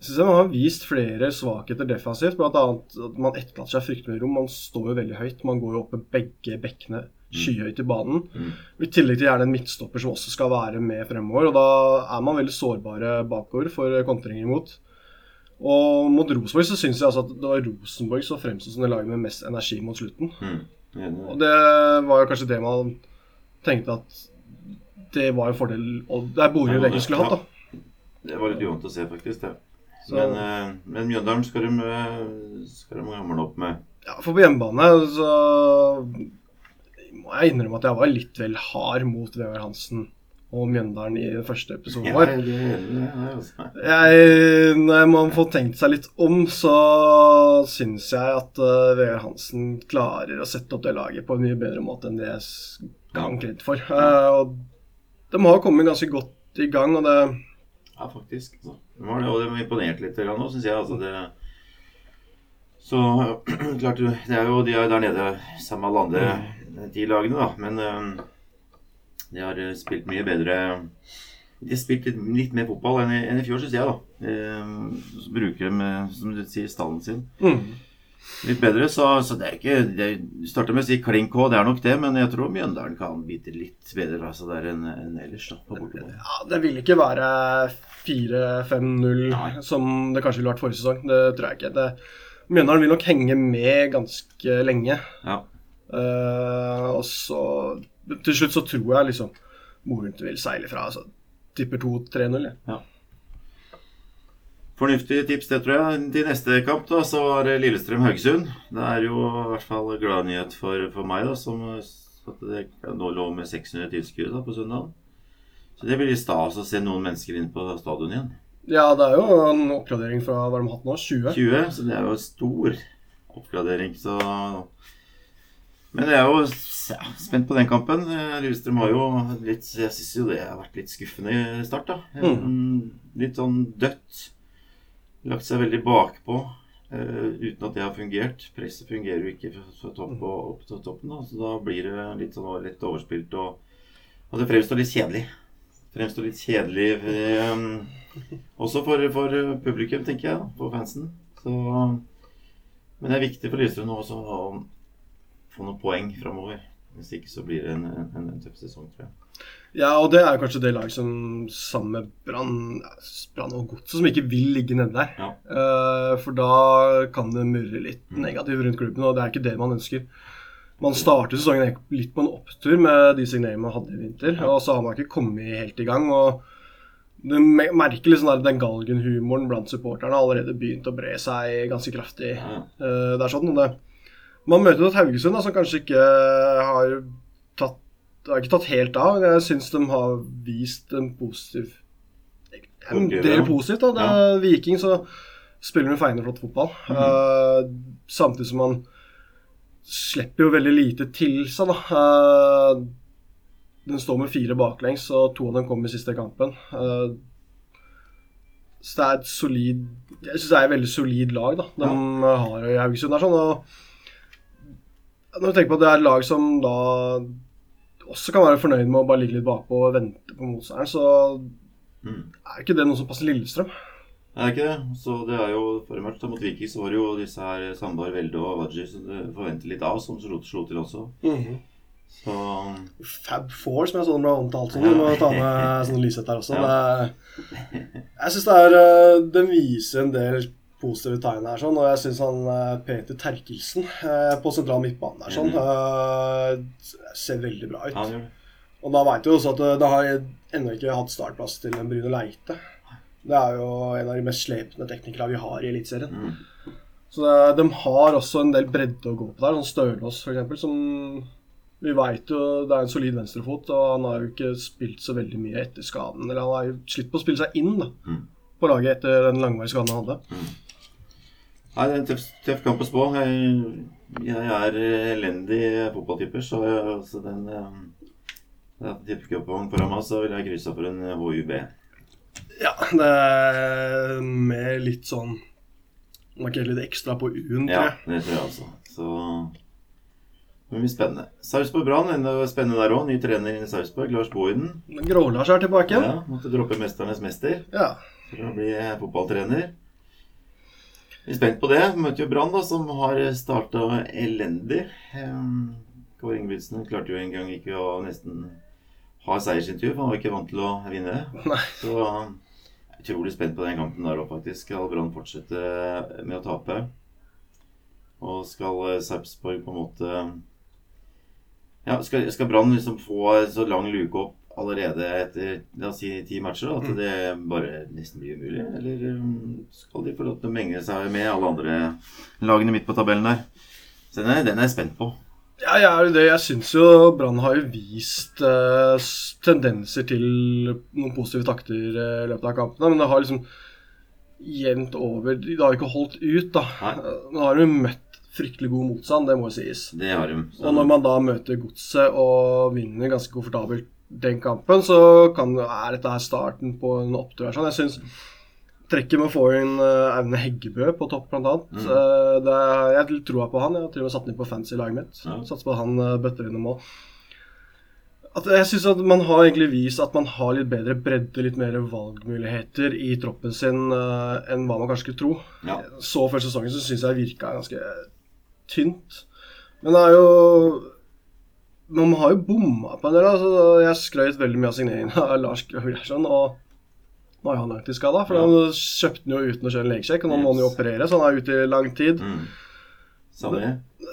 Speaker 6: jeg synes Man har vist flere svakheter defensivt, bl.a. at man etterlater seg fryktelig rom. Man står jo veldig høyt. Man går jo opp med begge bekkene skyhøyt i banen.
Speaker 5: Mm.
Speaker 6: I tillegg til gjerne en midtstopper som også skal være med fremover. og Da er man veldig sårbare bakover for kontringer imot. Og mot Rosenborg så syns jeg altså at det var Rosenborg som fremsto som det laget med mest energi mot slutten.
Speaker 5: Mm.
Speaker 6: Og det var jo kanskje det man tenkte at det var en fordel Og det er Borum VG skulle hatt, da.
Speaker 5: Det var litt uvant å se, faktisk. det.
Speaker 6: Så-
Speaker 5: Men, eh, men Mjøndalen skal de, eh, skal de gamle opp med.
Speaker 6: Ja, For på hjemmebane så må jeg innrømme at jeg var litt vel hard mot Vegard Hansen og Mjøndalen i første episoden vår.
Speaker 5: jeg altså.
Speaker 6: Jeg, når man får tenkt seg litt om, så syns jeg at uh, Vegard Hansen klarer å sette opp det laget på en mye bedre måte enn det jeg ga ham kreditt for. Uh, de har kommet ganske godt i gang, og det
Speaker 5: Ja, faktisk. Så. De har det, og de var imponert litt nå, syns jeg. Altså, det, så klart, det er jo, de er der nede sammen med alle andre de lagene, da. Men eh, de har eh, spilt mye bedre De har spilt litt, litt mer fotball enn i, enn i fjor, syns jeg. da. Eh, så bruker de, eh, som du sier, stallen sin
Speaker 6: mm.
Speaker 5: litt bedre. Så, så det er ikke det starter med å si klin K, det er nok det. Men jeg tror Mjøndalen kan bite litt bedre altså, der enn en ellers. da, på bortebane.
Speaker 6: Ja, det vil ikke være 4-5-0 som det kanskje ville vært forrige sesong. Det tror jeg ikke. Det, Mjøndalen vil nok henge med ganske lenge.
Speaker 5: Ja.
Speaker 6: Uh, og så Til slutt så tror jeg liksom Morundt vil seile fra. Altså, tipper 2-3-0. Ja.
Speaker 5: Fornuftig tips, det tror jeg. Til neste kamp da, så var det Lillestrøm-Haugesund. Det er jo i hvert fall gladnyhet for, for meg, da, som at det nå lå med 600 tilskuere på søndag. Så det blir litt stas å se noen mennesker inn på stadion igjen.
Speaker 6: Ja, det er jo en oppgradering fra hva de har hatt nå, 20.
Speaker 5: 20, så det er jo en stor oppgradering. Så Men jeg er jo ja, spent på den kampen. Eh, Lillestrøm har jo litt Jeg syns jo det har vært litt skuffende i start, da. Mm, Litt sånn dødt. Lagt seg veldig bakpå Uh, uten at det har fungert. Presset fungerer jo ikke fra- topp og opp til toppen, da. Så da blir det litt sånn lett overspilt og, og det fremstår litt kjedelig. Fremstår litt kjedelig eh, også for, for publikum, tenker jeg. For fansen. Så, men det er viktig for Lillestrøm nå også å få noen poeng framover. Hvis ikke så blir det en, en, en tøff sesong, tror jeg.
Speaker 6: Ja, og det er kanskje det laget som sammen med Brann og Godset som ikke vil ligge nede der.
Speaker 5: Ja.
Speaker 6: Uh, for da kan det murre litt negativt rundt klubben, og det er ikke det man ønsker. Man startet sesongen litt på en opptur med de signeringene man hadde i vinter, og så har man ikke kommet helt i gang. og du merker liksom der, Den galgenhumoren blant supporterne har allerede begynt å bre seg ganske kraftig.
Speaker 5: Ja.
Speaker 6: Uh, det er sånn, det, Man møter et Haugesund da, som kanskje ikke har tatt har ikke tatt helt av, men jeg syns de har vist en positiv En del positivt. da, det er Viking så spiller de feiende flott fotball.
Speaker 5: Mm
Speaker 6: -hmm. uh, samtidig som man slipper jo veldig lite til seg, da. Uh, den står med fire baklengs, og to av dem kommer i siste kampen. Uh, så det er et solid Jeg syns det er et veldig solid lag da, de har i Haugesund. Der, sånn, og Når du tenker på at det er et lag som da også kan være fornøyd med å bare ligge litt bakpå og vente på motstanderen, så
Speaker 5: Mm.
Speaker 6: er ikke det noe som passer Lillestrøm.
Speaker 5: Det er ikke det. Så det er jo Forrige match mot Viking så var det jo disse her Sandar Velde og Waji som du forventer litt av, som slo, slo til også. Så
Speaker 6: Fab Four, som jeg så den ble omtalt som. Du må ta med sånn Lyseth der også. Det, jeg syns det er eh, Den viser en del positive tegn her, sånn, og jeg syns han eh, Peter Terkelsen eh, på sentral midtbane der sånn, eh, ser veldig bra ut.
Speaker 5: Ja.
Speaker 6: Og da veit du også at det har ennå ikke hatt startplass til en Bruno Leite. Det er jo en av de mest slepne teknikere vi har i Eliteserien.
Speaker 5: Mm.
Speaker 6: Så det, de har også en del bredde å gå på der. Sånn Stølås f.eks., som vi veit jo det er en solid venstrefot, og han har jo ikke spilt så veldig mye etter skaden. Eller han har jo slitt på å spille seg inn da,
Speaker 5: Mm.
Speaker 6: på laget etter den langvarige skaden han hadde.
Speaker 5: Nei, det er en tøff, tøff kamp å spå. Jeg, jeg er elendig fotballtyper, så jeg, altså den eh, Det er tippecupvogn foran meg, så vil jeg krysse for en HUB.
Speaker 6: Ja, det er med litt sånn Markere litt ekstra på U-en, tror
Speaker 5: Ja, det tror jeg altså. Så det blir spennende. Sarpsborg Brann, enda spennende der òg. Ny trener i Sarpsborg, Lars Bohinen.
Speaker 6: Grålars er tilbake.
Speaker 5: Ja, måtte droppe 'Mesternes mester'
Speaker 6: Ja.
Speaker 5: for å bli fotballtrener. Vi er spent på det. Vi møter jo Brann, da, som har starta elendig. Um, Kåre Ingebrigtsen klarte jo en gang ikke å nesten ha seiersintervju, for han var ikke vant til å vinne.
Speaker 6: Nei.
Speaker 5: Så jeg er utrolig spent på den kampen der òg, faktisk. Skal Brann fortsette med å tape? Og skal eh, Sarpsborg på en måte Ja, skal, skal Brann liksom få så lang luke opp allerede etter la oss si ti matcher? At det bare nesten blir umulig? Eller um, skal de få lov til å menge seg med alle andre lagene midt på tabellen der? Så den er, den er jeg spent på.
Speaker 6: Ja, jeg er jo det. Jeg syns jo Brann har jo vist eh, tendenser til noen positive takter eh, i løpet av kampene. Men det har liksom jevnt over Det har ikke holdt ut, da.
Speaker 5: Nei.
Speaker 6: Eh, Nå har de møtt fryktelig god motstand, det må jo sies.
Speaker 5: Det har de. Så-
Speaker 6: Og når man da møter Godset og vinner ganske komfortabelt den kampen, så kan, er dette her starten på en opptur. Sånn. Jeg syns trekket med å få inn eh, Aune Heggebø på topp, annet.
Speaker 5: Mm.
Speaker 6: eh, det jeg tror på han. Jeg har til og med satt den inn på fancy-laget mitt.
Speaker 5: Ja.
Speaker 6: Satser på at han eh, bøtter inn noen mål. At jeg syns at man har egentlig vist at man har litt bedre bredde, litt mer valgmuligheter i troppen sin uh, enn hva man kanskje skulle tro.
Speaker 5: Ja.
Speaker 6: Så før sesongen så syns jeg virka ganske tynt. Men det er jo Man har jo bomma på en del. Altså, jeg skrøt veldig mye av signeringen av Lars Grøsson. Og nå er han langtidsskada, for
Speaker 5: Ja.
Speaker 6: han kjøpte den jo uten å kjøre en legesjekk. Og nå må han jo operere, så han er ute i lang tid.
Speaker 5: Mm. Samme.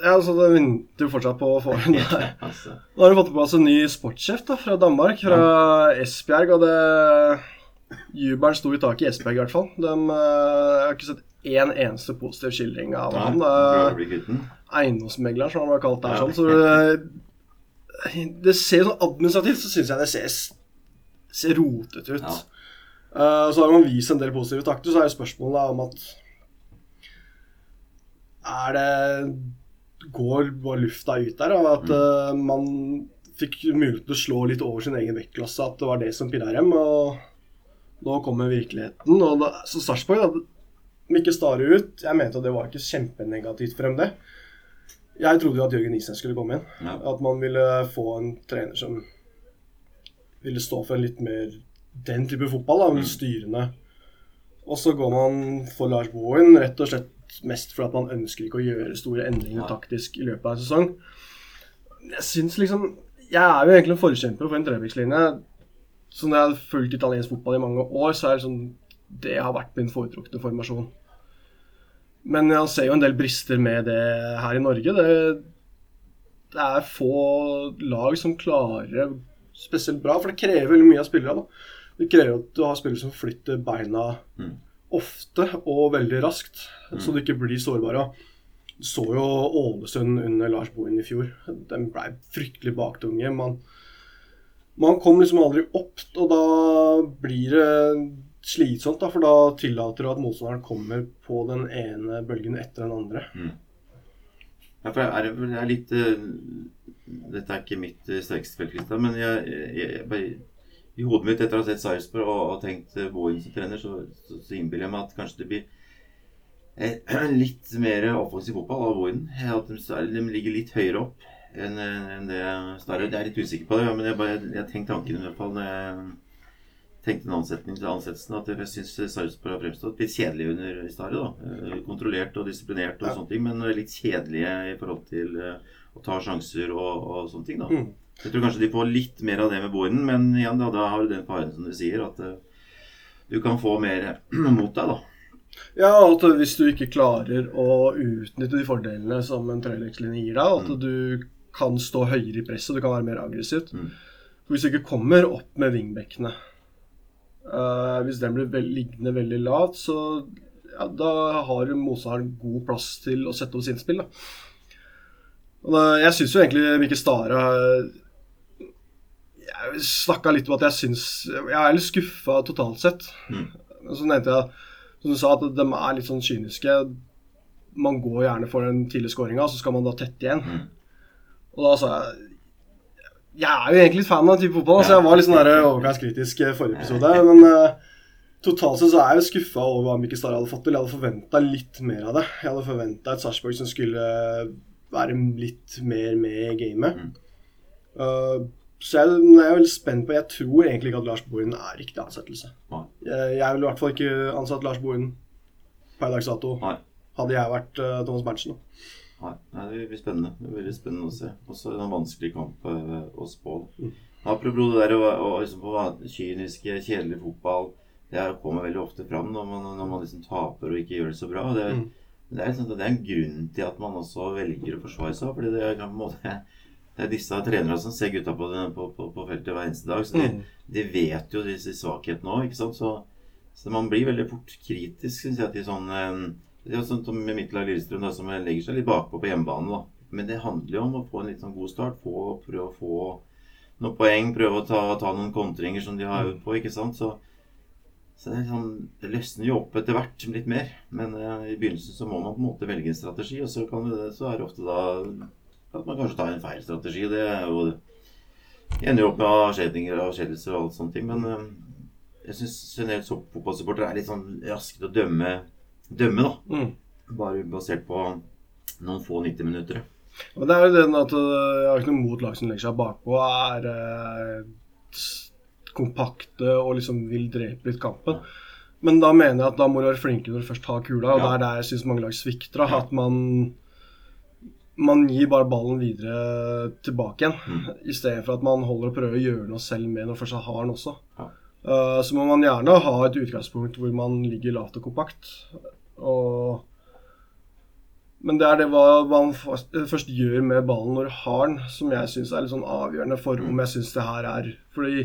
Speaker 6: Ja, så Det venter jo fortsatt på å få en der.
Speaker 5: Altså.
Speaker 6: Nå har de fått på plass en ny sportssjef da, fra Danmark, fra Esbjerg. Og det Jubelen sto i taket i Esbjerg, i hvert fall. De, eh, jeg har ikke sett én eneste positiv skildring av
Speaker 5: ja,
Speaker 6: han.
Speaker 5: den.
Speaker 6: Eiendomsmegleren, som han var kalt der.
Speaker 5: Ja.
Speaker 6: sånn, så det, ser sånn administrativt så syns jeg det ser, ser rotete ut.
Speaker 5: Ja.
Speaker 6: Uh, så har man vist en del positive takter, så er jo spørsmålet da om at Er det Går bare lufta ut der? Av at uh, man fikk muligheten til å slå litt over sin egen vektklasse, at det var det som pirra dem. Og nå kommer virkeligheten. Og da, så Sarpsborg, om ikke stare ut. Jeg mente at det var ikke kjempenegativt for dem, det. Jeg trodde jo at Jørgen Isnes skulle komme inn.
Speaker 5: Ja.
Speaker 6: At man ville få en trener som ville stå for en litt mer den type fotball, da,
Speaker 5: Mm.
Speaker 6: styrende. Og så går man for Lars Bohin rett og slett mest fordi man ønsker ikke å gjøre store endringer taktisk i løpet av en sesong. Jeg syns liksom Jeg er jo egentlig en forkjemper for en trebekslinje. Så når jeg har fulgt italiensk fotball i mange år, så er det sånn Det har vært min foretrukne formasjon. Men jeg ser jo en del brister med det her i Norge. Det, det er få lag som klarer spesielt bra, for det krever veldig mye av spillere. da. Det krever at du har spillere som flytter beina
Speaker 5: Mm.
Speaker 6: ofte og veldig raskt, så du ikke blir sårbare. Du så jo Ålesund under Lars Bohin i fjor. Den ble fryktelig baktunge. Man, man kom liksom aldri opp, og da blir det slitsomt, da, for da tillater du at motstanderen kommer på den ene bølgen etter den andre.
Speaker 5: Ja, for er det, det er litt eh, Dette er ikke mitt uh, sterkeste felt, men jeg, jeg, jeg bare, i hodet mitt etter å ha sett Sarpsborg og, og tenkt uh, Bohin som trener, så, så, så innbiller jeg meg at kanskje det blir eh, litt mer offensiv fotball av Bohin. At de, er- de ligger litt høyere opp enn enn det Stare. Jeg er litt usikker på det, men jeg, bare, jeg tanken i hvert fall når jeg tenkte en ansetning til ansettelsen, at jeg syns Sarpsborg har fremstått litt kjedelig under Stare. da. Eh, Kontrollert og disiplinert og
Speaker 6: Ja.
Speaker 5: sånne ting, men litt kjedelige i forhold til eh, å ta sjanser og, og sånne ting. da.
Speaker 6: Mm.
Speaker 5: Jeg tror kanskje de får litt mer av det med Boinen, men igjen, da, da har du den faren som du sier, at eh, du kan få mer mot deg, da.
Speaker 6: Ja, at hvis du ikke klarer å utnytte de fordelene som en trelektslinje gir deg, at du kan stå høyere i presset, du kan være mer aggressivt.
Speaker 5: Mm.
Speaker 6: Hvis du ikke kommer opp med wingbackene eh, Hvis den blir vel, liggende veldig lavt, så ja, da har motstanderen god plass til å sette opp sitt spill. Da. Og da, jeg syns jo egentlig Mikke Stare Jeg snakka litt om at jeg syns Jeg er litt skuffa totalt sett.
Speaker 5: Mm.
Speaker 6: Så nevnte jeg som du sa, at de er litt sånn kyniske. Man går gjerne for den tidlige skåringa, så skal man da tette igjen.
Speaker 5: Mm.
Speaker 6: Og da sa jeg Jeg er jo egentlig litt fan av type fotball, så jeg var litt sånn overgangskritisk i forrige episode. Men uh, totalt sett så er jeg jo skuffa over hva Mikkel Stare hadde fått til. Jeg hadde forventa litt mer av det. Jeg hadde forventa et Sarpsborg som skulle være litt mer med i gamet.
Speaker 5: Mm.
Speaker 6: Uh, så jeg, jeg er veldig spent på Jeg tror egentlig ikke at Lars Bohin er riktig ansettelse.
Speaker 5: Nei.
Speaker 6: Jeg, jeg ville i hvert fall ikke ansatt Lars Bohin per dags dato. Hadde jeg vært uh, Thomas Berntsen. da.
Speaker 5: Nei, det blir spennende. Det blir veldig spennende å se. Også en vanskelig kamp eh, å spå. Apropos det der å, å liksom, kyniske, kjedelig fotball. Det kommer veldig ofte fram når man, når man liksom taper og ikke gjør det så bra. Det,
Speaker 6: Mm.
Speaker 5: det, er, sånn, det er en grunn til at man også velger å forsvare seg. fordi det er, på en måte, det er disse trenerne som ser gutta på, den, på, på, på feltet hver eneste dag. Så de,
Speaker 6: Mm.
Speaker 5: de vet jo disse svakhetene òg, ikke sant. Så, så man blir veldig fort kritisk, syns jeg, til sånn eh, det er sånn med Midtlag Lillestrøm, da, som legger seg litt bakpå på hjemmebane. da. Men det handler jo om å få en litt sånn god start. Få, prøve å få noen poeng. Prøve å ta, ta noen kontringer som de har øvd på. ikke sant? Så, så det, sånn, det løsner jo opp etter hvert litt mer. Men uh, i begynnelsen så må man på en måte velge en strategi, og så, det, så er det ofte da at man kanskje tar en feil strategi. Det er jo det ender jo opp med avskjedinger og avskjedelser og alt sånne ting. Men eh, jeg syns generelt fotballsupportere er litt sånn raske til å dømme, dømme da.
Speaker 6: Mm.
Speaker 5: Bare basert på noen få 90 minutter.
Speaker 6: Og det er jo den at øh, jeg har ikke noe mot lag som legger seg bakpå, er eh, kompakte og liksom vil drepe litt kampen. Men da mener jeg at da må du være flinkere når du først har kula, og
Speaker 5: Ja.
Speaker 6: det er der jeg syns mange lag svikter. da, At man man gir bare ballen videre tilbake igjen,
Speaker 5: Mm.
Speaker 6: i stedet for at man holder og prøver å gjøre noe selv med når man først har den også.
Speaker 5: Ja.
Speaker 6: Uh, så må man gjerne ha et utgangspunkt hvor man ligger lavt og kompakt. Og men det er det hva man først først gjør med ballen når du har den, som jeg syns er litt sånn avgjørende for om jeg syns det her er Fordi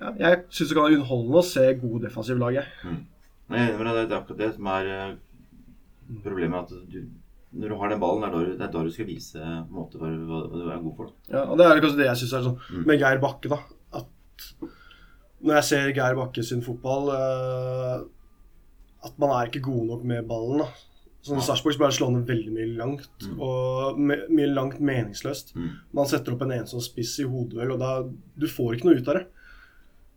Speaker 6: ja, jeg syns det kan være underholdende å se gode defensive lag. jeg.
Speaker 5: Men jeg er enig med deg, det er akkurat det som er eh, problemet. At du, når du har den ballen, det er da det er da du skal vise måte, hva, hva, hva du er god for.
Speaker 6: Ja, og Det er kanskje det jeg syns er sånn
Speaker 5: Mm.
Speaker 6: med Geir Bakke. da, at Når jeg ser Geir Bakke sin fotball eh, At man er ikke god nok med ballen. da. Sånn Sarpsborg slår han veldig mye langt, og me, mye langt meningsløst.
Speaker 5: Mm.
Speaker 6: Man setter opp en ensom spiss i hodeduell, og da du får ikke noe ut av det.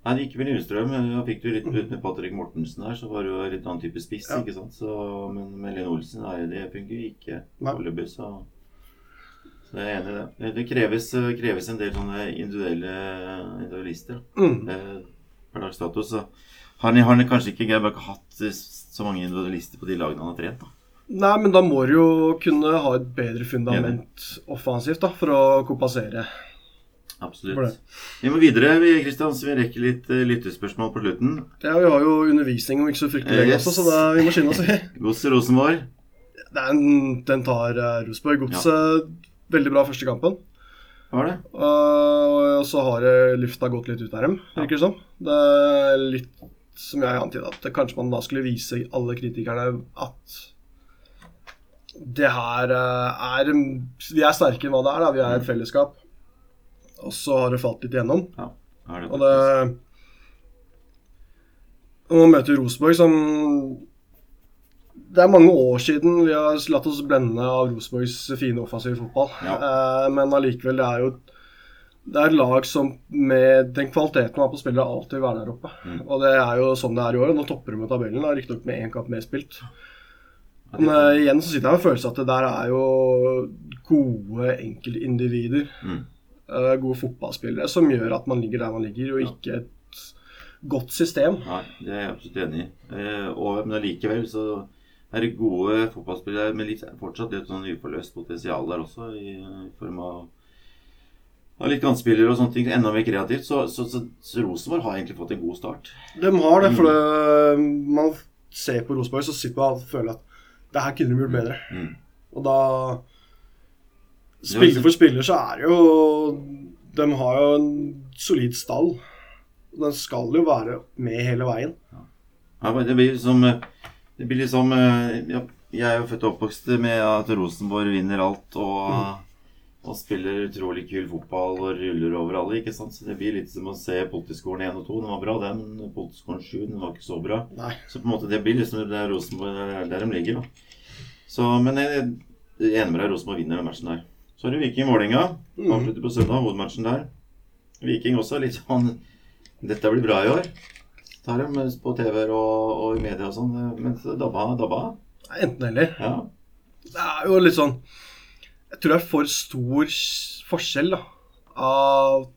Speaker 5: Nei, det gikk vel Lillestrøm. men Da fikk du litt ut med Patrick Mortensen her, så var det jo litt annen type spiss.
Speaker 6: Ja.
Speaker 5: ikke sant? Så, men med Lene Olsen nei, det funker jo ikke foreløpig, så så jeg er enig i det. Det- kreves, kreves en del sånne individuelle individualister.
Speaker 6: Mm.
Speaker 5: Eh, Per dags dato så har han, kanskje ikke hatt så mange individualister på de lagene han har trent. da.
Speaker 6: Nei, men da må du jo kunne ha et bedre fundament offensivt da, for å kompensere.
Speaker 5: Absolutt. Vi må videre, Kristian, så vi rekker litt eh, lyttespørsmål på slutten.
Speaker 6: Ja, Vi har jo undervisning om ikke så fryktelig lenge
Speaker 5: Yes.
Speaker 6: også, så da, vi må skynde oss.
Speaker 5: Godset Rosenborg.
Speaker 6: Er den tar uh, Rosenborg. Godset veldig bra første kampen.
Speaker 5: Var det?
Speaker 6: Uh, og så har lufta gått litt ut av dem, virker det som. Det er litt som jeg antyda, at det, kanskje man da skulle vise alle kritikerne at det her uh, er Vi er sterkere enn hva det er. da, Vi er et fellesskap. Og så har det falt litt igjennom.
Speaker 5: Ja, det
Speaker 6: Og det Når man møter Rosenborg som Det er mange år siden vi har latt oss blende av Rosenborgs fine offensive fotball.
Speaker 5: Ja.
Speaker 6: Eh, men allikevel, det er jo det er lag som med den kvaliteten man har på spillere, alltid vil være der oppe.
Speaker 5: Mm.
Speaker 6: Og det er jo sånn det er i år. Nå topper de med tabellen, riktignok med én kamp mer spilt. Men uh, igjen så sitter jeg med følelsen at det der er jo gode enkeltindivider.
Speaker 5: Mm.
Speaker 6: Uh, gode fotballspillere som gjør at man ligger der man ligger, og ikke et godt system.
Speaker 5: Nei, det er jeg absolutt enig i. Uh, og, men allikevel så er det gode fotballspillere med litt, fortsatt litt sånn uforløst potensial der også, i, i form av, av litt kantspillere og sånne ting. Enda mer kreativt. Så, så, så, så Rosenborg har egentlig fått en god start.
Speaker 6: De har det, for det, man ser på Rosenborg, så sitter man og føler at det her kunne de gjort bedre.
Speaker 5: Mm.
Speaker 6: Og da Spiller for spiller så er det jo De har jo en solid stall. Den skal jo være med hele veien.
Speaker 5: Ja, det blir liksom Det blir liksom eh, ja, Jeg er jo født og oppvokst med at Rosenborg vinner alt og, og spiller utrolig kul fotball og ruller over alle. ikke sant? Så det blir litt som å se Politiskolen 1 og 2. Den var bra, den. Politiskolen 7 den var ikke så bra.
Speaker 6: Nei.
Speaker 5: Så på en måte det blir liksom det er Rosenborg er der de ligger. da. Så, Men jeg jeg er enig med deg, Rosenborg vinner den matchen der. Så har du Viking-Vålerenga.
Speaker 6: Mm.
Speaker 5: Avslutter på søndag, hovedmatchen der. Viking også litt sånn Dette blir bra i år. Tar dem på TV og, og i media og sånn. Men dabba, dabba.
Speaker 6: Enten eller.
Speaker 5: Ja.
Speaker 6: Det er jo litt sånn tror det er for stor forskjell da, av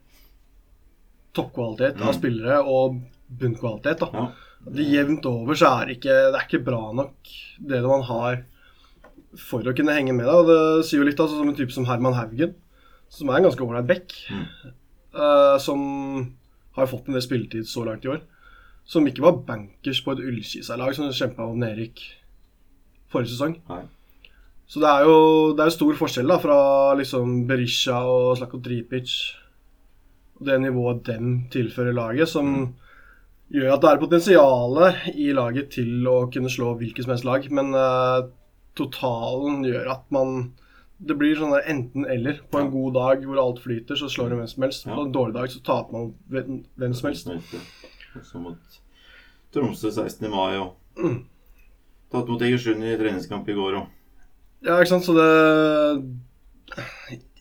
Speaker 6: toppkvalitet av
Speaker 5: Mm.
Speaker 6: spillere og bunnkvalitet. da. Det Jevnt over så er det ikke, det er ikke bra nok det man har for å kunne henge med. Da. Det sier jo litt altså, som en type som Herman Haugen, som er en ganske ålreit back.
Speaker 5: Mm.
Speaker 6: Uh, som har fått en del spilletid så langt i år. Som ikke var bankers på et Ullkisa-lag som kjempa om nedrykk forrige sesong.
Speaker 5: Nei.
Speaker 6: Så det er jo det er jo stor forskjell da, fra liksom Berisha og Slako Tripic og det nivået dem tilfører laget, som gjør at det er potensial i laget til å kunne slå hvilket som helst lag. Men uh, totalen gjør at man Det blir sånn enten-eller. På en god dag hvor alt flyter, så slår det hvem som helst. På en dårlig dag så taper man hvem, som helst.
Speaker 5: Også mot Tromsø 16. mai og
Speaker 6: Mm.
Speaker 5: tatt mot Egersund i treningskamp i går og
Speaker 6: Ja, ikke sant, så det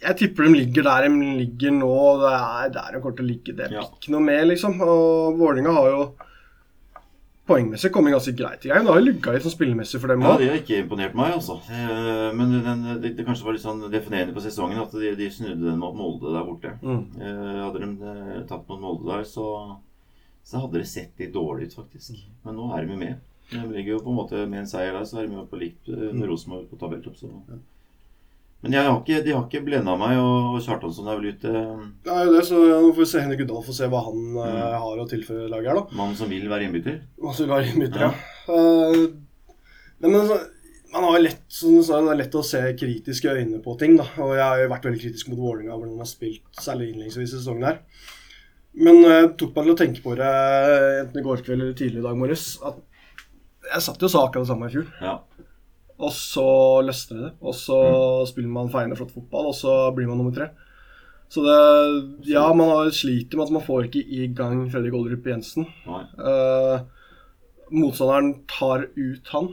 Speaker 6: Jeg tipper de ligger der de ligger nå. Det er der de kommer til å ligge. Det er
Speaker 5: Ja.
Speaker 6: ikke noe mer, liksom. Og Vålerenga har jo poengmessig kommet ganske greit i gang. Det har jo lugga litt sånn spillemessig for dem
Speaker 5: Ja,
Speaker 6: òg.
Speaker 5: de har ikke imponert meg, altså. Eh, Men den, det, det kanskje var litt sånn definerende på sesongen at de, de snudde den mot Molde der borte.
Speaker 6: Mm.
Speaker 5: Eh, Hadde de tapt tatt mot Molde der, så, så hadde det sett litt dårlig ut, faktisk. Men nå er de med. De ligger jo på en måte med en seier der, så er de jo på likt eh, med Rosenborg på tabelltopp. Men jeg har ikke, de har ikke blenda meg, og, Kjartansson er vel ute.
Speaker 6: Det er jo det, så nå får vi se Henrik Udahl, får se hva han
Speaker 5: Mm.
Speaker 6: eh, har å tilføre laget her, da.
Speaker 5: Mannen som vil være innbytter.
Speaker 6: Mannen som vil være innbytter, ja. ja. nei, men så, man har lett, som du sa, det er lett å se kritiske øyne på ting, da. Og jeg har jo vært veldig kritisk mot Vålerenga, hvordan de har spilt, særlig innledningsvis i sesongen her. Men eh, tok meg til å tenke på det enten i går kveld eller tidlig i dag morges, at jeg satt jo og sa akkurat det samme i fjor.
Speaker 5: Ja.
Speaker 6: Og så løsner det. Og så spiller man feiende flott fotball, og så blir man nummer tre. Så det Ja, man sliter med at man får ikke i gang Fredrik Olderup Jensen. Eh, motstanderen tar ut han,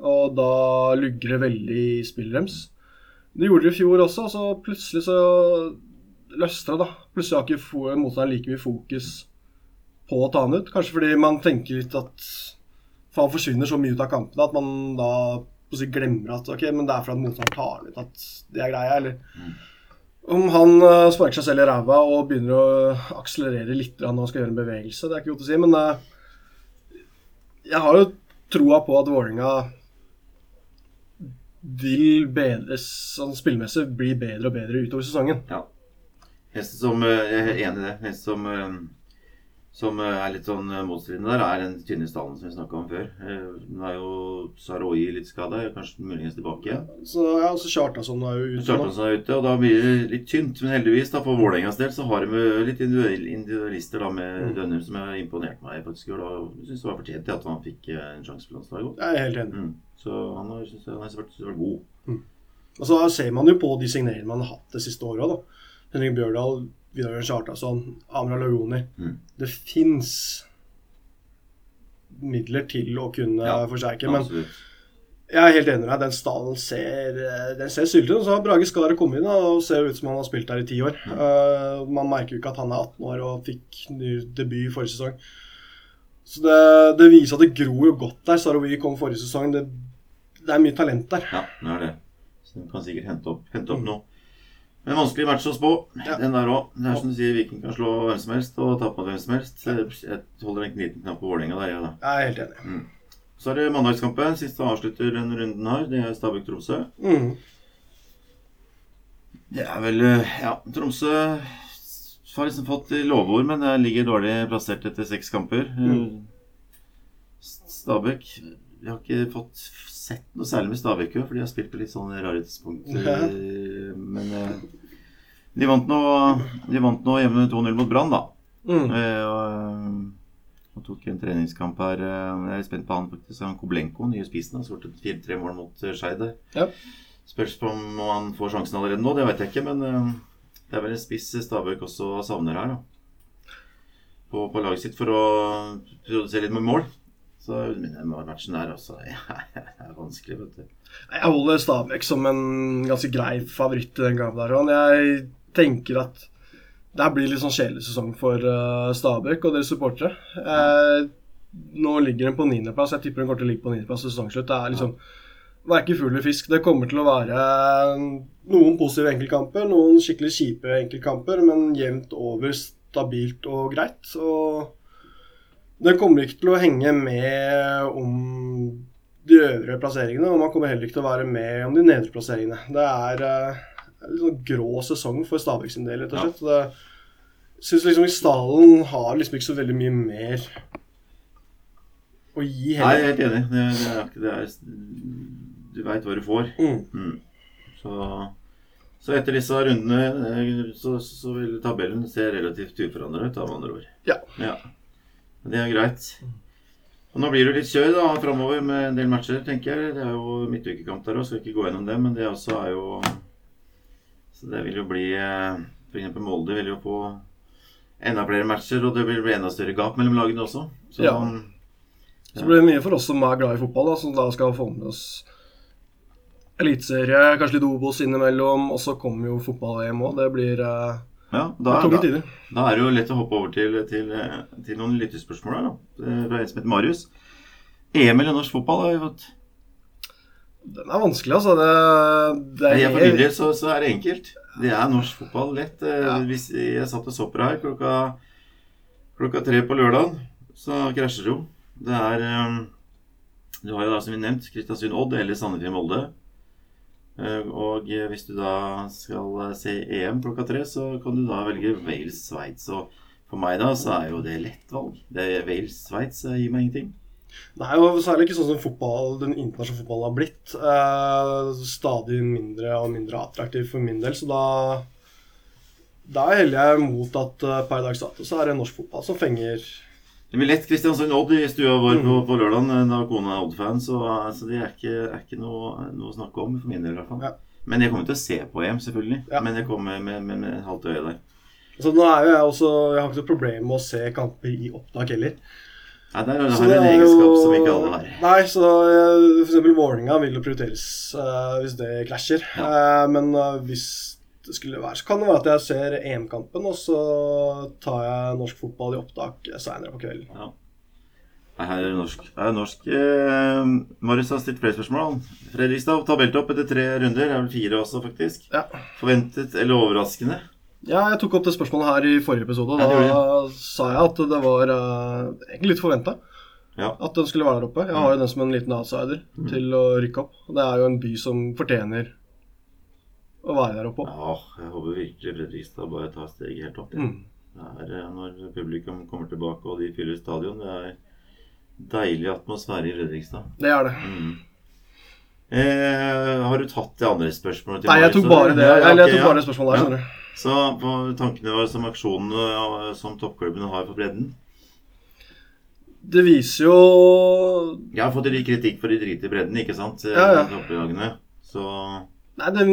Speaker 6: og da lugger det veldig i spillet deres. Det gjorde det i fjor også, så plutselig så det, da. Plutselig har ikke motstanderen like mye fokus på å ta han ut. Kanskje fordi man tenker litt at For han forsvinner så mye ut av kampene at man da si glemmer at ok, men det er fordi motstanderen tar han ut at det er greia, eller om han eh, sparker seg selv i ræva og begynner å akselerere litt når han skal gjøre en bevegelse, det er ikke godt å si. Men uh, jeg har jo troa på at Vålerenga vil bedres sånn spillmessig bli bedre og bedre utover sesongen.
Speaker 5: Eneste som eh, Jeg er helt enig i det. Eneste som, som eh, er litt sånn eh, motstridende der, er den tynne stallen som vi snakka om før. Eh, Nå er jo Saroyi litt skada, kanskje muligens tilbake igjen.
Speaker 6: Så ja, også Kjartansson er jo ute.
Speaker 5: Kjartansson er ute, og da blir det litt tynt. Men heldigvis, da, for Vålerengas del, så har de litt individualister da, med
Speaker 6: Mm.
Speaker 5: Dønner, som har imponert meg faktisk. Og da syns det var fortjent at han fikk en sjanse på landslaget òg.
Speaker 6: Jeg er helt enig.
Speaker 5: Mm. Så han har, synes jeg, han har vært, vært god.
Speaker 6: Altså, da ser man jo på de signeringene man har hatt det siste året. Henrik Bjørdal, Vidar Jørgen Kjartansson, Amra Lagoni.
Speaker 5: Mm.
Speaker 6: Det fins midler til å kunne
Speaker 5: Ja,
Speaker 6: forsterke. Men
Speaker 5: Absolutt.
Speaker 6: jeg er helt enig med deg. Den stallen ser, eh, den ser syltynn ut. Så har Brage Skar kommet inn og ser ut som han har spilt der i ti år. Eh, man merker jo ikke at han er 18 år og fikk ny debut forrige sesong. Så det, det viser at det gror jo godt der. Saroui kom forrige sesong. Det det er mye talent der.
Speaker 5: Ja, det er det. Så de kan sikkert hente opp, hente opp noe. Men vanskelig match å spå,
Speaker 6: Ja.
Speaker 5: den der òg. Det er som du sier, Viking kan slå hvem som helst og tape mot hvem som helst. Jeg holder en liten knapp på Vålerenga der, jeg, da.
Speaker 6: Jeg er helt enig.
Speaker 5: Så er det mandagskampen. Siste avslutter denne runden her. Det er Stabæk-Tromsø.
Speaker 6: Mm.
Speaker 5: Det er vel eh, Ja, Tromsø har liksom fått lovord, men det ligger dårlig plassert etter seks kamper.
Speaker 6: Mm.
Speaker 5: Stabæk har ikke fått sett noe særlig med Stabæk, for de har spilt på litt sånne rare tidspunkter.
Speaker 6: Ja.
Speaker 5: Men eh, de vant nå De vant nå hjemme 2-0 mot Brann, da.
Speaker 6: Mm.
Speaker 5: Eh, og, og tok en treningskamp her. eh, Jeg er spent på han faktisk. Han Koblenko, nye spissen, har skåret 4-3 mål mot Skeid. der.
Speaker 6: Ja.
Speaker 5: Spørs på om han får sjansen allerede nå, det vet jeg ikke. Men det er vel en spiss Stabøk også savner her, da. På, på laget sitt for å produsere litt med mål. Så men den matchen der også er vanskelig, vet du.
Speaker 6: Jeg holder Stabæk som en ganske grei favoritt i den kampen. der. Og Jeg tenker at det blir litt sånn kjedelig sesong for uh, Stabæk og deres supportere. Eh, nå ligger den på niendeplass. Jeg tipper den kommer til å ligge på niendeplass ved sesongslutt. Det er liksom verken fugl eller fisk. Det kommer til å være noen positive enkeltkamper, noen skikkelig kjipe enkeltkamper, men jevnt over stabilt og greit. Og det kommer ikke til å henge med om de øvre plasseringene, og man kommer heller ikke til å være med om de nedre plasseringene. Det er eh, en sånn grå sesong for Stabæk sin del, rett og slett. Det, jeg syns liksom Stallen har liksom ikke så veldig mye mer å gi
Speaker 5: Nei, jeg er helt enig. Det, det er, det er, du veit hva du får.
Speaker 6: Mm.
Speaker 5: Mm. Så, så etter disse rundene eh, så, så vil tabellen se relativt uforandret ut, av andre ord.
Speaker 6: Ja.
Speaker 5: ja. Det er greit. Og Nå blir det litt kjør da framover med en del matcher, tenker jeg. Det er jo midtukekamp der òg, skal ikke gå gjennom det. Men det også er jo Så det vil jo bli F.eks. For eksempel Molde vil jo få enda flere matcher, og det vil bli enda større gap mellom lagene også. Så
Speaker 6: Ja. Så blir det mye for oss som er glad i fotball, da, som da skal få med oss eliteserie, kanskje litt Obos innimellom, og så kommer jo fotball-EM òg. Det blir eh,
Speaker 5: ja, da,
Speaker 6: tunge
Speaker 5: da. Da er det jo lett å hoppe over til, til, til noen lyttespørsmål her, da. Det er Fra en som heter Marius. EM eller norsk fotball? har vi fått.
Speaker 6: Den er vanskelig, altså. Det, det er
Speaker 5: For min del så, så er det enkelt. Det er norsk fotball lett. Eh,
Speaker 6: Ja.
Speaker 5: Hvis jeg satt og så på det her klokka, klokka tre på lørdag, så krasjer det jo. Det er eh, Du har jo da, som vi nevnt, Kristiansund-Odd eller Sandefjord-Molde. Eh, Og eh, hvis du da skal eh, se EM klokka tre, så kan du da velge Wales-Sveits. Og for meg da så er jo det lett valg. Wales-Sveits gir meg ingenting.
Speaker 6: Det er jo særlig ikke sånn som fotball, den internasjonale fotballen har blitt. Eh, stadig mindre og mindre attraktiv for min del, så da da heller jeg mot at per dags dato så er det norsk fotball som fenger
Speaker 5: Det blir lett Kristiansund-Odd i stua vår på,
Speaker 6: Mm.
Speaker 5: på lørdag, da kona er Odd-fan. Så, så det er ikke, er ikke noe, noe å snakke om, for min del i hvert fall.
Speaker 6: Ja.
Speaker 5: Men jeg kommer til å se på EM, selvfølgelig.
Speaker 6: Ja.
Speaker 5: Men jeg kommer med, med, med halvt øye der.
Speaker 6: Så nå er jo jeg også Jeg har ikke noe problem med å se kamper i opptak heller.
Speaker 5: Ja, der har
Speaker 6: Så
Speaker 5: jeg en
Speaker 6: det er
Speaker 5: egenskap
Speaker 6: jo-
Speaker 5: som ikke alle har.
Speaker 6: Nei, så f.eks. for eksempel Vålerenga vil jo prioriteres uh, hvis det krasjer. Uh, men uh, hvis det skulle være, så kan det være at jeg ser EM-kampen, og så tar jeg norsk fotball i opptak seinere på kvelden.
Speaker 5: Ja. Her er det norsk. Her er norsk. Eh, Marius har stilt flere spørsmål. Fredrikstad tabelltopp etter tre runder. Det er vel fire også, faktisk.
Speaker 6: Ja.
Speaker 5: Forventet eller overraskende?
Speaker 6: Ja, jeg tok opp det spørsmålet her i forrige episode. Da
Speaker 5: Ja,
Speaker 6: sa jeg at det var eh, egentlig litt forventa
Speaker 5: Ja.
Speaker 6: at den skulle være der oppe. Jeg har jo den som en liten outsider
Speaker 5: Mm.
Speaker 6: til å rykke opp. Det er jo en by som fortjener å være der oppe.
Speaker 5: ja, jeg håper virkelig Fredrikstad bare tar steget helt opp. ja.
Speaker 6: Mm.
Speaker 5: Det er eh, når publikum kommer tilbake og de fyller stadion. Det er deilig atmosfære i Fredrikstad.
Speaker 6: Det er det.
Speaker 5: Mm. Eh, har du tatt det andre spørsmålet? til
Speaker 6: Nei, jeg tok bare det.
Speaker 5: Ja, okay,
Speaker 6: Eller jeg tok bare det spørsmålet der, skjønner du.
Speaker 5: Så på tankene våre som aksjonene ja, som toppklubbene har for bredden?
Speaker 6: Det viser jo
Speaker 5: Jeg har fått litt kritikk for de driter i bredden, ikke sant? Eh,
Speaker 6: Ja, ja.
Speaker 5: Så
Speaker 6: Nei, det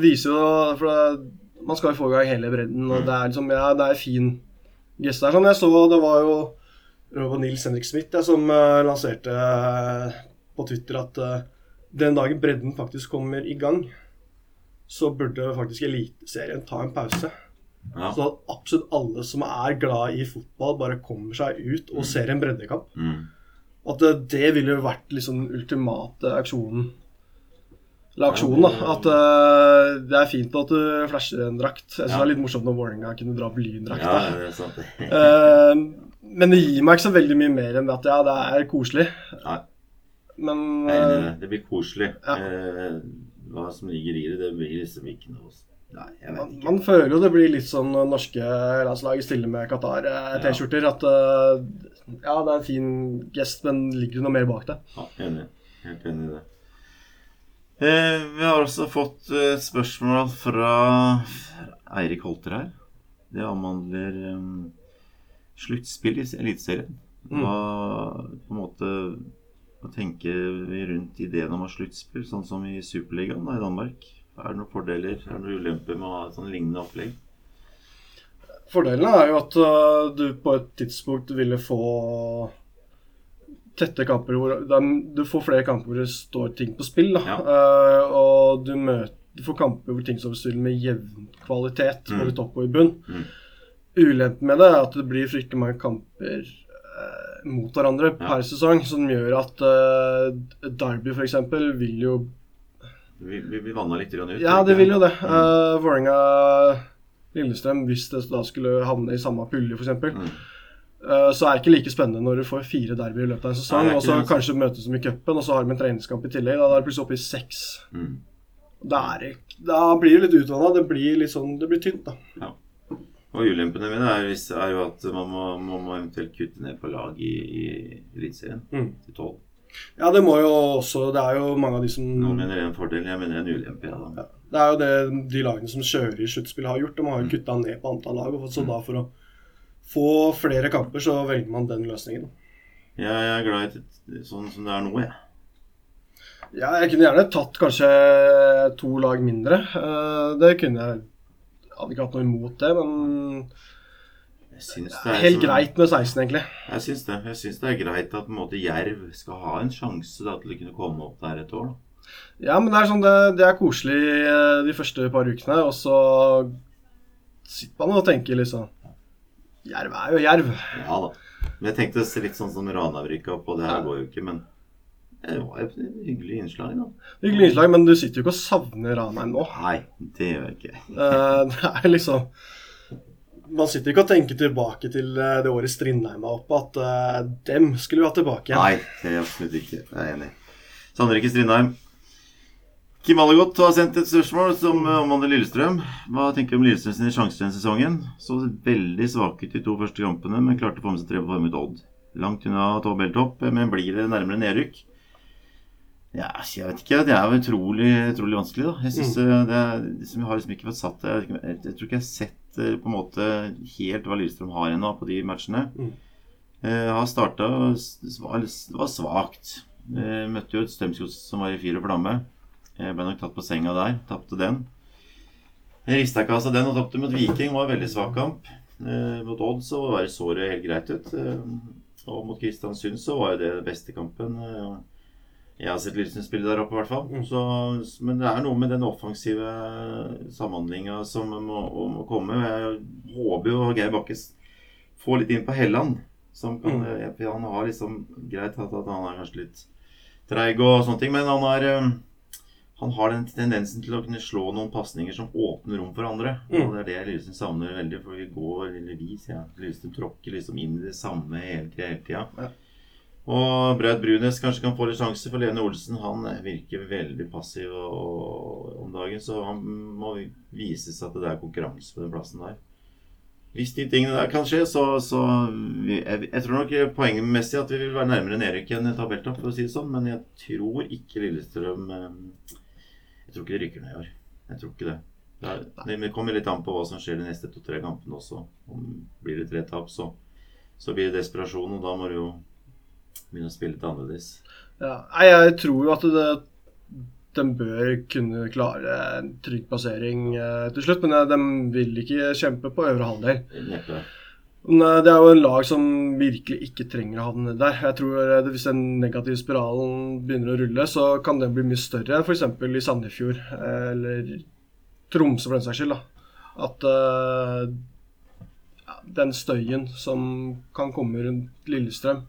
Speaker 6: viser jo For det, man skal jo få i gang hele bredden, og det er liksom Ja, det er fin gest der. Sånn jeg så det var jo det var Nils Henrik Smith jeg, som uh, lanserte uh, på Twitter at uh, den dagen bredden faktisk kommer i gang, så burde faktisk Eliteserien ta en pause.
Speaker 5: ja.
Speaker 6: Så at absolutt alle som er glad i fotball, bare kommer seg ut og ser en breddekamp.
Speaker 5: Mm.
Speaker 6: At det, det ville vært liksom den ultimate aksjonen. Eller aksjonen, da. At uh, det er fint at du flasher en drakt. Jeg syns
Speaker 5: Ja.
Speaker 6: det er litt morsomt når Vålerenga kunne dra opp lyndrakt.
Speaker 5: Ja, det er sant.
Speaker 6: Eh, men det gir meg ikke så veldig mye mer enn at ja, det er koselig.
Speaker 5: Ja.
Speaker 6: Men
Speaker 5: uh, nei,
Speaker 6: eh,
Speaker 5: det. Blir koselig.
Speaker 6: Ja.
Speaker 5: Hva som ligger i det, det blir liksom ikke noe Nei, jeg vet
Speaker 6: man,
Speaker 5: ikke.
Speaker 6: man føler jo det blir litt sånn norske landslag stiller med Qatar-T-skjorter. At ja, det er en fin gest, men ligger det noe mer bak det?
Speaker 5: Ja, enig. Helt enig i det. Eh, vi har også fått eh, et spørsmål fra Eirik Holter her. Det omhandler um, sluttspill i Eliteserien.
Speaker 6: Mm.
Speaker 5: Hva, på en måte, hva tenker vi rundt ideen om å ha sluttspill, sånn som i Superligaen i Danmark? Er det noen fordeler er det noen ulemper med å ha et sånn lignende opplegg?
Speaker 6: Fordelen er jo at uh, du på et tidspunkt ville få tette kamper hvor er- Du får flere kamper hvor det står ting på spill.
Speaker 5: Ja.
Speaker 6: Uh, og du, møter, du får kamper hvor ting står på spill med jevn kvalitet,
Speaker 5: Mm.
Speaker 6: både topp og i bunn.
Speaker 5: Mm.
Speaker 6: Ulempen med det er at det blir fryktelig mange kamper uh, mot hverandre
Speaker 5: Ja.
Speaker 6: per sesong, som gjør at uh, Derby f.eks. vil jo
Speaker 5: Vi, vi, vi vanna litt ut.
Speaker 6: Ja, det vil jo det. Uh, Vålerenga Lillestrøm, hvis det da skulle havne i samme pulje, f.eks.
Speaker 5: Mm.
Speaker 6: Uh, så er det ikke like spennende når du får fire derby i løpet av en sesong, og så kanskje møtes de i cupen, og så har de en treningskamp i tillegg. Da er det plutselig oppe i seks.
Speaker 5: Mm.
Speaker 6: Er det, da blir det litt utvanna. Det blir litt sånn, det blir tynt, da.
Speaker 5: Og ulempene mine er, er jo at man må, man må eventuelt kutte ned på lag i, i Eliteserien
Speaker 6: Mm.
Speaker 5: til tolv.
Speaker 6: Ja, det må jo også Det er jo mange av de som
Speaker 5: Noen mener er en fordel, jeg mener er en ulempe. Ja, ja.
Speaker 6: Det er jo det de lagene som kjører i sluttspill har gjort. De har jo kutta ned på antall lag. og Så da for å få flere kamper, så velger man den løsningen.
Speaker 5: Jeg, jeg er glad i det sånn som det er nå, jeg.
Speaker 6: Ja, jeg kunne gjerne tatt kanskje to lag mindre. Eh, Det kunne jeg Hadde ikke hatt noe imot det, men det er helt
Speaker 5: sånn-
Speaker 6: greit med 16, egentlig.
Speaker 5: Jeg syns det. Jeg syns det er greit at på en måte Jerv skal ha en sjanse da, til å kunne komme opp der et år. Da.
Speaker 6: Ja, men det er sånn det, det er koselig eh, de første par ukene, og så sitter man og tenker liksom Jerv er jo jerv.
Speaker 5: Ja da. Men jeg tenkte litt sånn som Ranavrika på det her går jo ikke, men det var et hyggelig innslag, da.
Speaker 6: Hyggelig innslag, men du sitter jo ikke og savner Ranheim nå.
Speaker 5: Nei, det gjør jeg ikke.
Speaker 6: Eh, Det er liksom Man sitter ikke og tenker tilbake til eh, det året Strindheim var oppe, at eh, dem skulle vi ha tilbake igjen.
Speaker 5: Nei, det er absolutt ikke. Jeg er enig. Sandrike Strindheim. Kim Allegodt har sendt et spørsmål som eh, omhandler Lillestrøm. Hva tenker du om Lillestrøm sine sjanser denne sesongen? Så veldig svake ut de to første kampene, men klarte å få med seg tre på form mot Odd. Langt unna tabelltopp, men blir det nærmere nedrykk? Ja, jeg vet ikke. Det er utrolig, utrolig vanskelig, da. Jeg synes mm. det er, liksom, har liksom ikke fått satt jeg, jeg, jeg tror ikke jeg har sett eh, på en måte helt hva Lillestrøm har ennå på de matchene.
Speaker 6: Mm.
Speaker 5: Eh, har starta Det var svakt. Eh, møtte jo et Strømsgods som var i fyr og flamme. Jeg ble nok tatt på senga der. Tapte den. Jeg rista ikke av seg den og tapte mot Viking. var en veldig svak kamp. Eh, mot Odd så var såret helt greit ut. Eh, og mot Kristiansund så var jo det den beste kampen. Eh, jeg har sett Lillesund spille der oppe, i hvert fall.
Speaker 6: Mm.
Speaker 5: Så, men det er noe med den offensive samhandlinga som må, må komme. Jeg håper jo Geir Bakkes får litt inn på Helland. Som kan,
Speaker 6: Mm.
Speaker 5: eh, Han har liksom greit at, at han er kanskje litt treig og sånne ting, men han har han har den tendensen til å kunne slå noen pasninger som åpner rom for andre.
Speaker 6: Mm.
Speaker 5: Og Det er det Lillestrøm savner veldig. For vi går, eller vi, sier jeg, Lillestrøm tråkker liksom inn i det samme hele, hele tida.
Speaker 6: Ja.
Speaker 5: Og Braut Brunes kanskje kan få litt sjanse, for Lene Olsen han virker veldig passiv og, om dagen. Så han må vises at det er konkurranse på den plassen der. Hvis de tingene der kan skje, så, så vi, jeg, jeg tror nok poengmessig at vi vil være nærmere nedrykk enn tabelltopp, for å si det sånn. Men jeg tror ikke Lillestrøm eh, tror ikke de rykker ned i år. Jeg tror ikke det. Det, det kommer litt an på hva som skjer de neste to-tre kampene også. Om Blir det tre tap, så, så blir det desperasjon, og da må du jo begynne å spille litt annerledes.
Speaker 6: Ja, jeg tror jo at det, de bør kunne klare en trygg plassering eh, til slutt, men eh, de vil ikke kjempe på øvre halvdel.
Speaker 5: Neppe.
Speaker 6: Eh, det er jo en lag som virkelig ikke trenger å havne der. Jeg tror eh, det, Hvis den negative spiralen begynner å rulle, så kan den bli mye større enn f.eks. i Sandefjord eh, eller Tromsø for den saks skyld. da. At uh, den støyen som kan komme rundt Lillestrøm,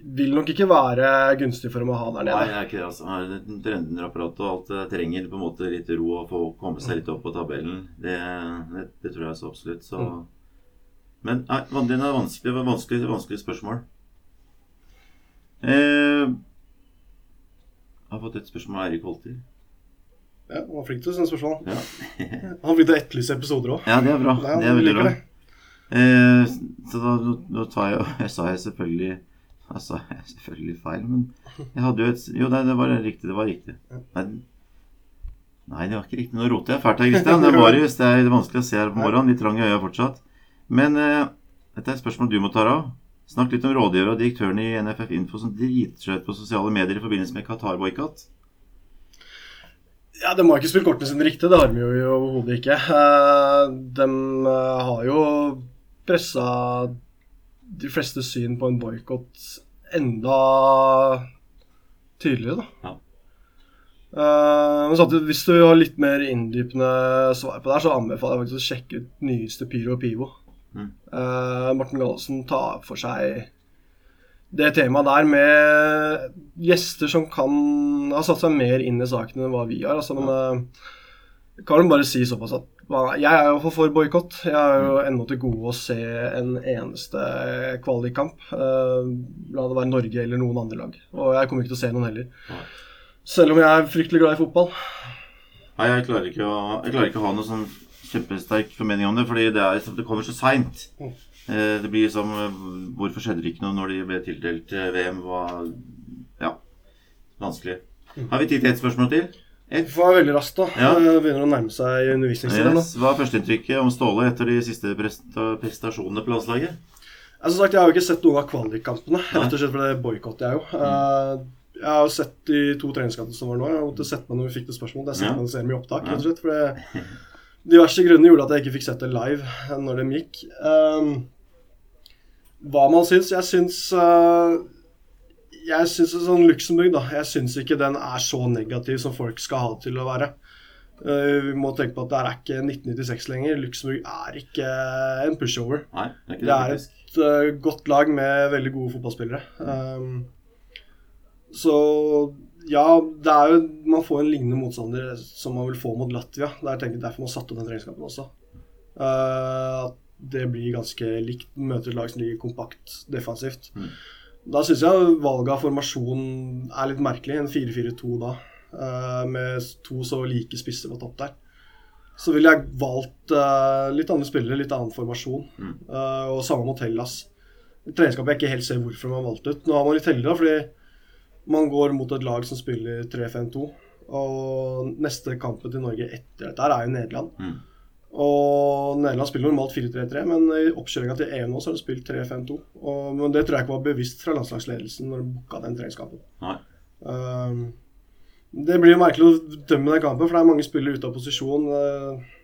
Speaker 6: vil nok ikke være gunstig for dem å ha der nede.
Speaker 5: Nei, det er ikke det. altså. Trønderapparatet og alt det trenger på en måte litt ro og få komme seg litt opp på tabellen. Det, det, det tror jeg så absolutt. Så. Men nei, den er vanskelig. Vanskelig, vanskelig spørsmål. Eh, jeg har fått et spørsmål av Eirik Holter.
Speaker 6: Ja, han var flink til å sende spørsmål.
Speaker 5: Ja.
Speaker 6: Han begynte å etterlyse episoder òg.
Speaker 5: ja, det er bra.
Speaker 6: Nei,
Speaker 5: Det er veldig bra. Eh, så da nå, tar jeg Jeg sa jeg selvfølgelig Jeg sa jeg selvfølgelig feil, men jeg hadde jo et Jo, nei, det var riktig. Det var riktig. Nei, nei det var ikke riktig. Nå roter jeg fælt her, Kristian. Det er Marius. Det er vanskelig å se her på morgenen. Litt trang i øya fortsatt. Men uh, dette er et spørsmål du må ta av. Snakk litt om rådgiver og direktøren i NFF Info som driter seg ut på sosiale medier i forbindelse med Qatar-boikott.
Speaker 6: Ja, De har ikke spilt kortene sine riktig, det har de jo overhodet ikke. Eh, De eh, har jo pressa de fleste syn på en boikott enda tydeligere, da.
Speaker 5: Ja.
Speaker 6: Eh, men samtidig, hvis du har litt mer inndypende svar på det her, så anbefaler jeg faktisk å sjekke ut nyeste Pyro og Pivo.
Speaker 5: Mm.
Speaker 6: Uh, Morten Gallosen tar for seg det temaet der med gjester som kan ha satt seg mer inn i saken enn hva vi har. Altså, men uh, kan jo bare si såpass at jeg er jo for, for boikott. Jeg er jo ennå til gode å se en eneste kvalikkamp. Uh, la det være Norge eller noen andre lag. Og jeg kommer ikke til å se noen heller.
Speaker 5: Nei.
Speaker 6: Selv om jeg er fryktelig glad i fotball.
Speaker 5: Nei, jeg klarer ikke å, jeg klarer ikke å ha noe sånn kjempesterk formening om det, fordi det, er, det kommer så seint.
Speaker 6: Mm.
Speaker 5: Eh, det blir som eh, Hvorfor skjedde det ikke noe når de ble tildelt eh, VM? Var, ja, vanskelig.
Speaker 6: Mm.
Speaker 5: Har vi tid til ett spørsmål til?
Speaker 6: Vi får være veldig raskt, da.
Speaker 5: Ja.
Speaker 6: Begynner å nærme seg undervisningstiden.
Speaker 5: Yes. Hva er førsteinntrykket om Ståle etter de siste prestasjonene på landslaget?
Speaker 6: Jeg, Som sagt, Jeg har jo ikke sett noen av kvalikkampene, rett og slett fordi det boikotter jeg jo. Mm. jeg har jo sett de to treningskampene som var nå. Jeg måtte sette meg når vi fikk det spørsmålet. Jeg
Speaker 5: Ja.
Speaker 6: setter meg og ser dem i opptak, rett og slett. For det, diverse grunner gjorde at jeg ikke fikk sett det live når de gikk. Um, hva man syns? Jeg syns uh, Jeg syns en sånn Luxembourg, da. Jeg syns ikke den er så negativ som folk skal ha det til å være. Uh, vi må tenke på at det er ikke 1996 lenger. Luxembourg er ikke en pushover.
Speaker 5: Nei, det er ikke
Speaker 6: Det
Speaker 5: det,
Speaker 6: er et uh, godt lag med veldig gode fotballspillere. Um, så ja, det er jo Man får en lignende motstander som man vil få mot Latvia. Det er tenkt derfor man satte opp den regnskapen også. Uh, det blir ganske likt. Møter et lag som ligger kompakt defensivt.
Speaker 5: Mm.
Speaker 6: Da syns jeg valget av formasjon er litt merkelig. En 4-4-2 da, uh, med to så like spisser på topp der. Så ville jeg valgt uh, litt andre spillere, litt annen formasjon.
Speaker 5: Mm.
Speaker 6: Og samme mot Hellas. Treningskamp jeg ikke helt ser hvorfor man valgte ut. Nå har man litt heldig, da, fordi man går mot et lag som spiller 3-5-2. Og neste kampen til Norge etter dette er jo Nederland.
Speaker 5: Mm.
Speaker 6: Og Nederland spiller normalt 4-3-3, men i oppkjøringa til EU nå så har de spilt 3-5-2. Men det tror jeg ikke var bevisst fra landslagsledelsen når de booka den treningskampen. Um, det blir jo merkelig å dømme den kampen, for det er mange spillere ute av posisjon. Uh,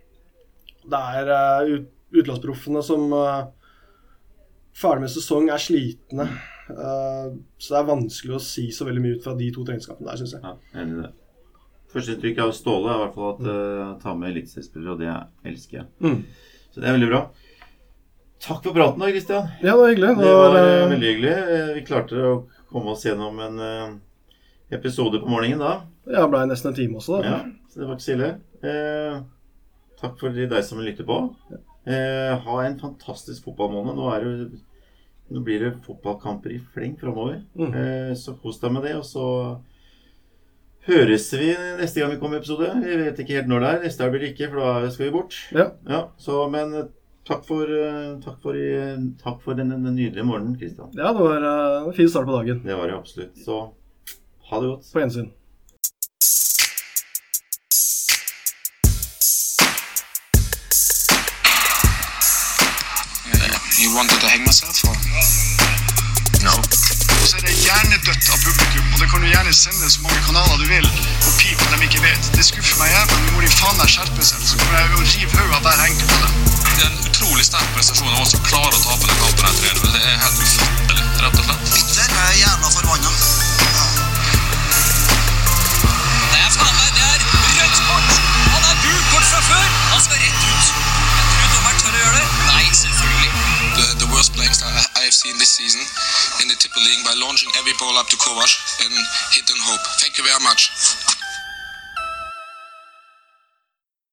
Speaker 6: Det er uh, ut, utenlandsproffene som uh, ferdig med sesong er slitne. Uh, så det er vanskelig å si så veldig mye ut fra de to treningskampene der, syns jeg.
Speaker 5: Ja, enig i det. Førsteinntrykket av Ståle er i hvert fall at uh, ta med eliteseriespillere, og det elsker jeg.
Speaker 6: Mm.
Speaker 5: Så det er veldig bra. Takk for praten da, Christian.
Speaker 6: Ja, det var hyggelig.
Speaker 5: Det var eh,
Speaker 6: uh,
Speaker 5: veldig hyggelig. Eh, Vi klarte å komme oss gjennom en eh, episode på morgenen da.
Speaker 6: Ja, ble nesten en time også, da.
Speaker 5: Ja, så det var ikke så ille. Eh, takk for deg som lytter på. Eh, ha en fantastisk fotballmåned. Nå, er det, nå blir det fotballkamper i fleng framover.
Speaker 6: Mm.
Speaker 5: Eh, så kos deg med det. Og så høres vi neste gang vi kommer i episode. Vi vet ikke helt når det er. Neste gang blir det ikke, for da skal vi bort.
Speaker 6: Ja.
Speaker 5: Ja, så, men eh, takk for, eh, takk for, takk for den, den nydelige morgenen, Kristian.
Speaker 6: Ja, det var en fin start på dagen.
Speaker 5: Det var det absolutt. Så ha det godt.
Speaker 6: På gjensyn.
Speaker 7: Wanted to hang myself or? No. Og så er det hjernedødt av publikum, og det kan du gjerne sende så mange kanaler du vil, og pip når de ikke vet. Det skuffer meg jævlig. Nå må de faen meg skjerpe seg, så kommer jeg å rive hodet av hver enkelt av dem.
Speaker 8: Det er en utrolig sterk prestasjon av oss som klarer å tape den kampen. her 3-0. Det er helt ufattelig, rett og slett.
Speaker 7: Bitter. Jeg er jævla forbanna.
Speaker 3: Det er faen meg, det er rødt kort! Han er gult kort fra før! Han skal rett ut.
Speaker 8: The, the worst playing style I, have seen this season in the
Speaker 1: tipping league by launching every ball up to Kovac and hit and hope. Thank you very much.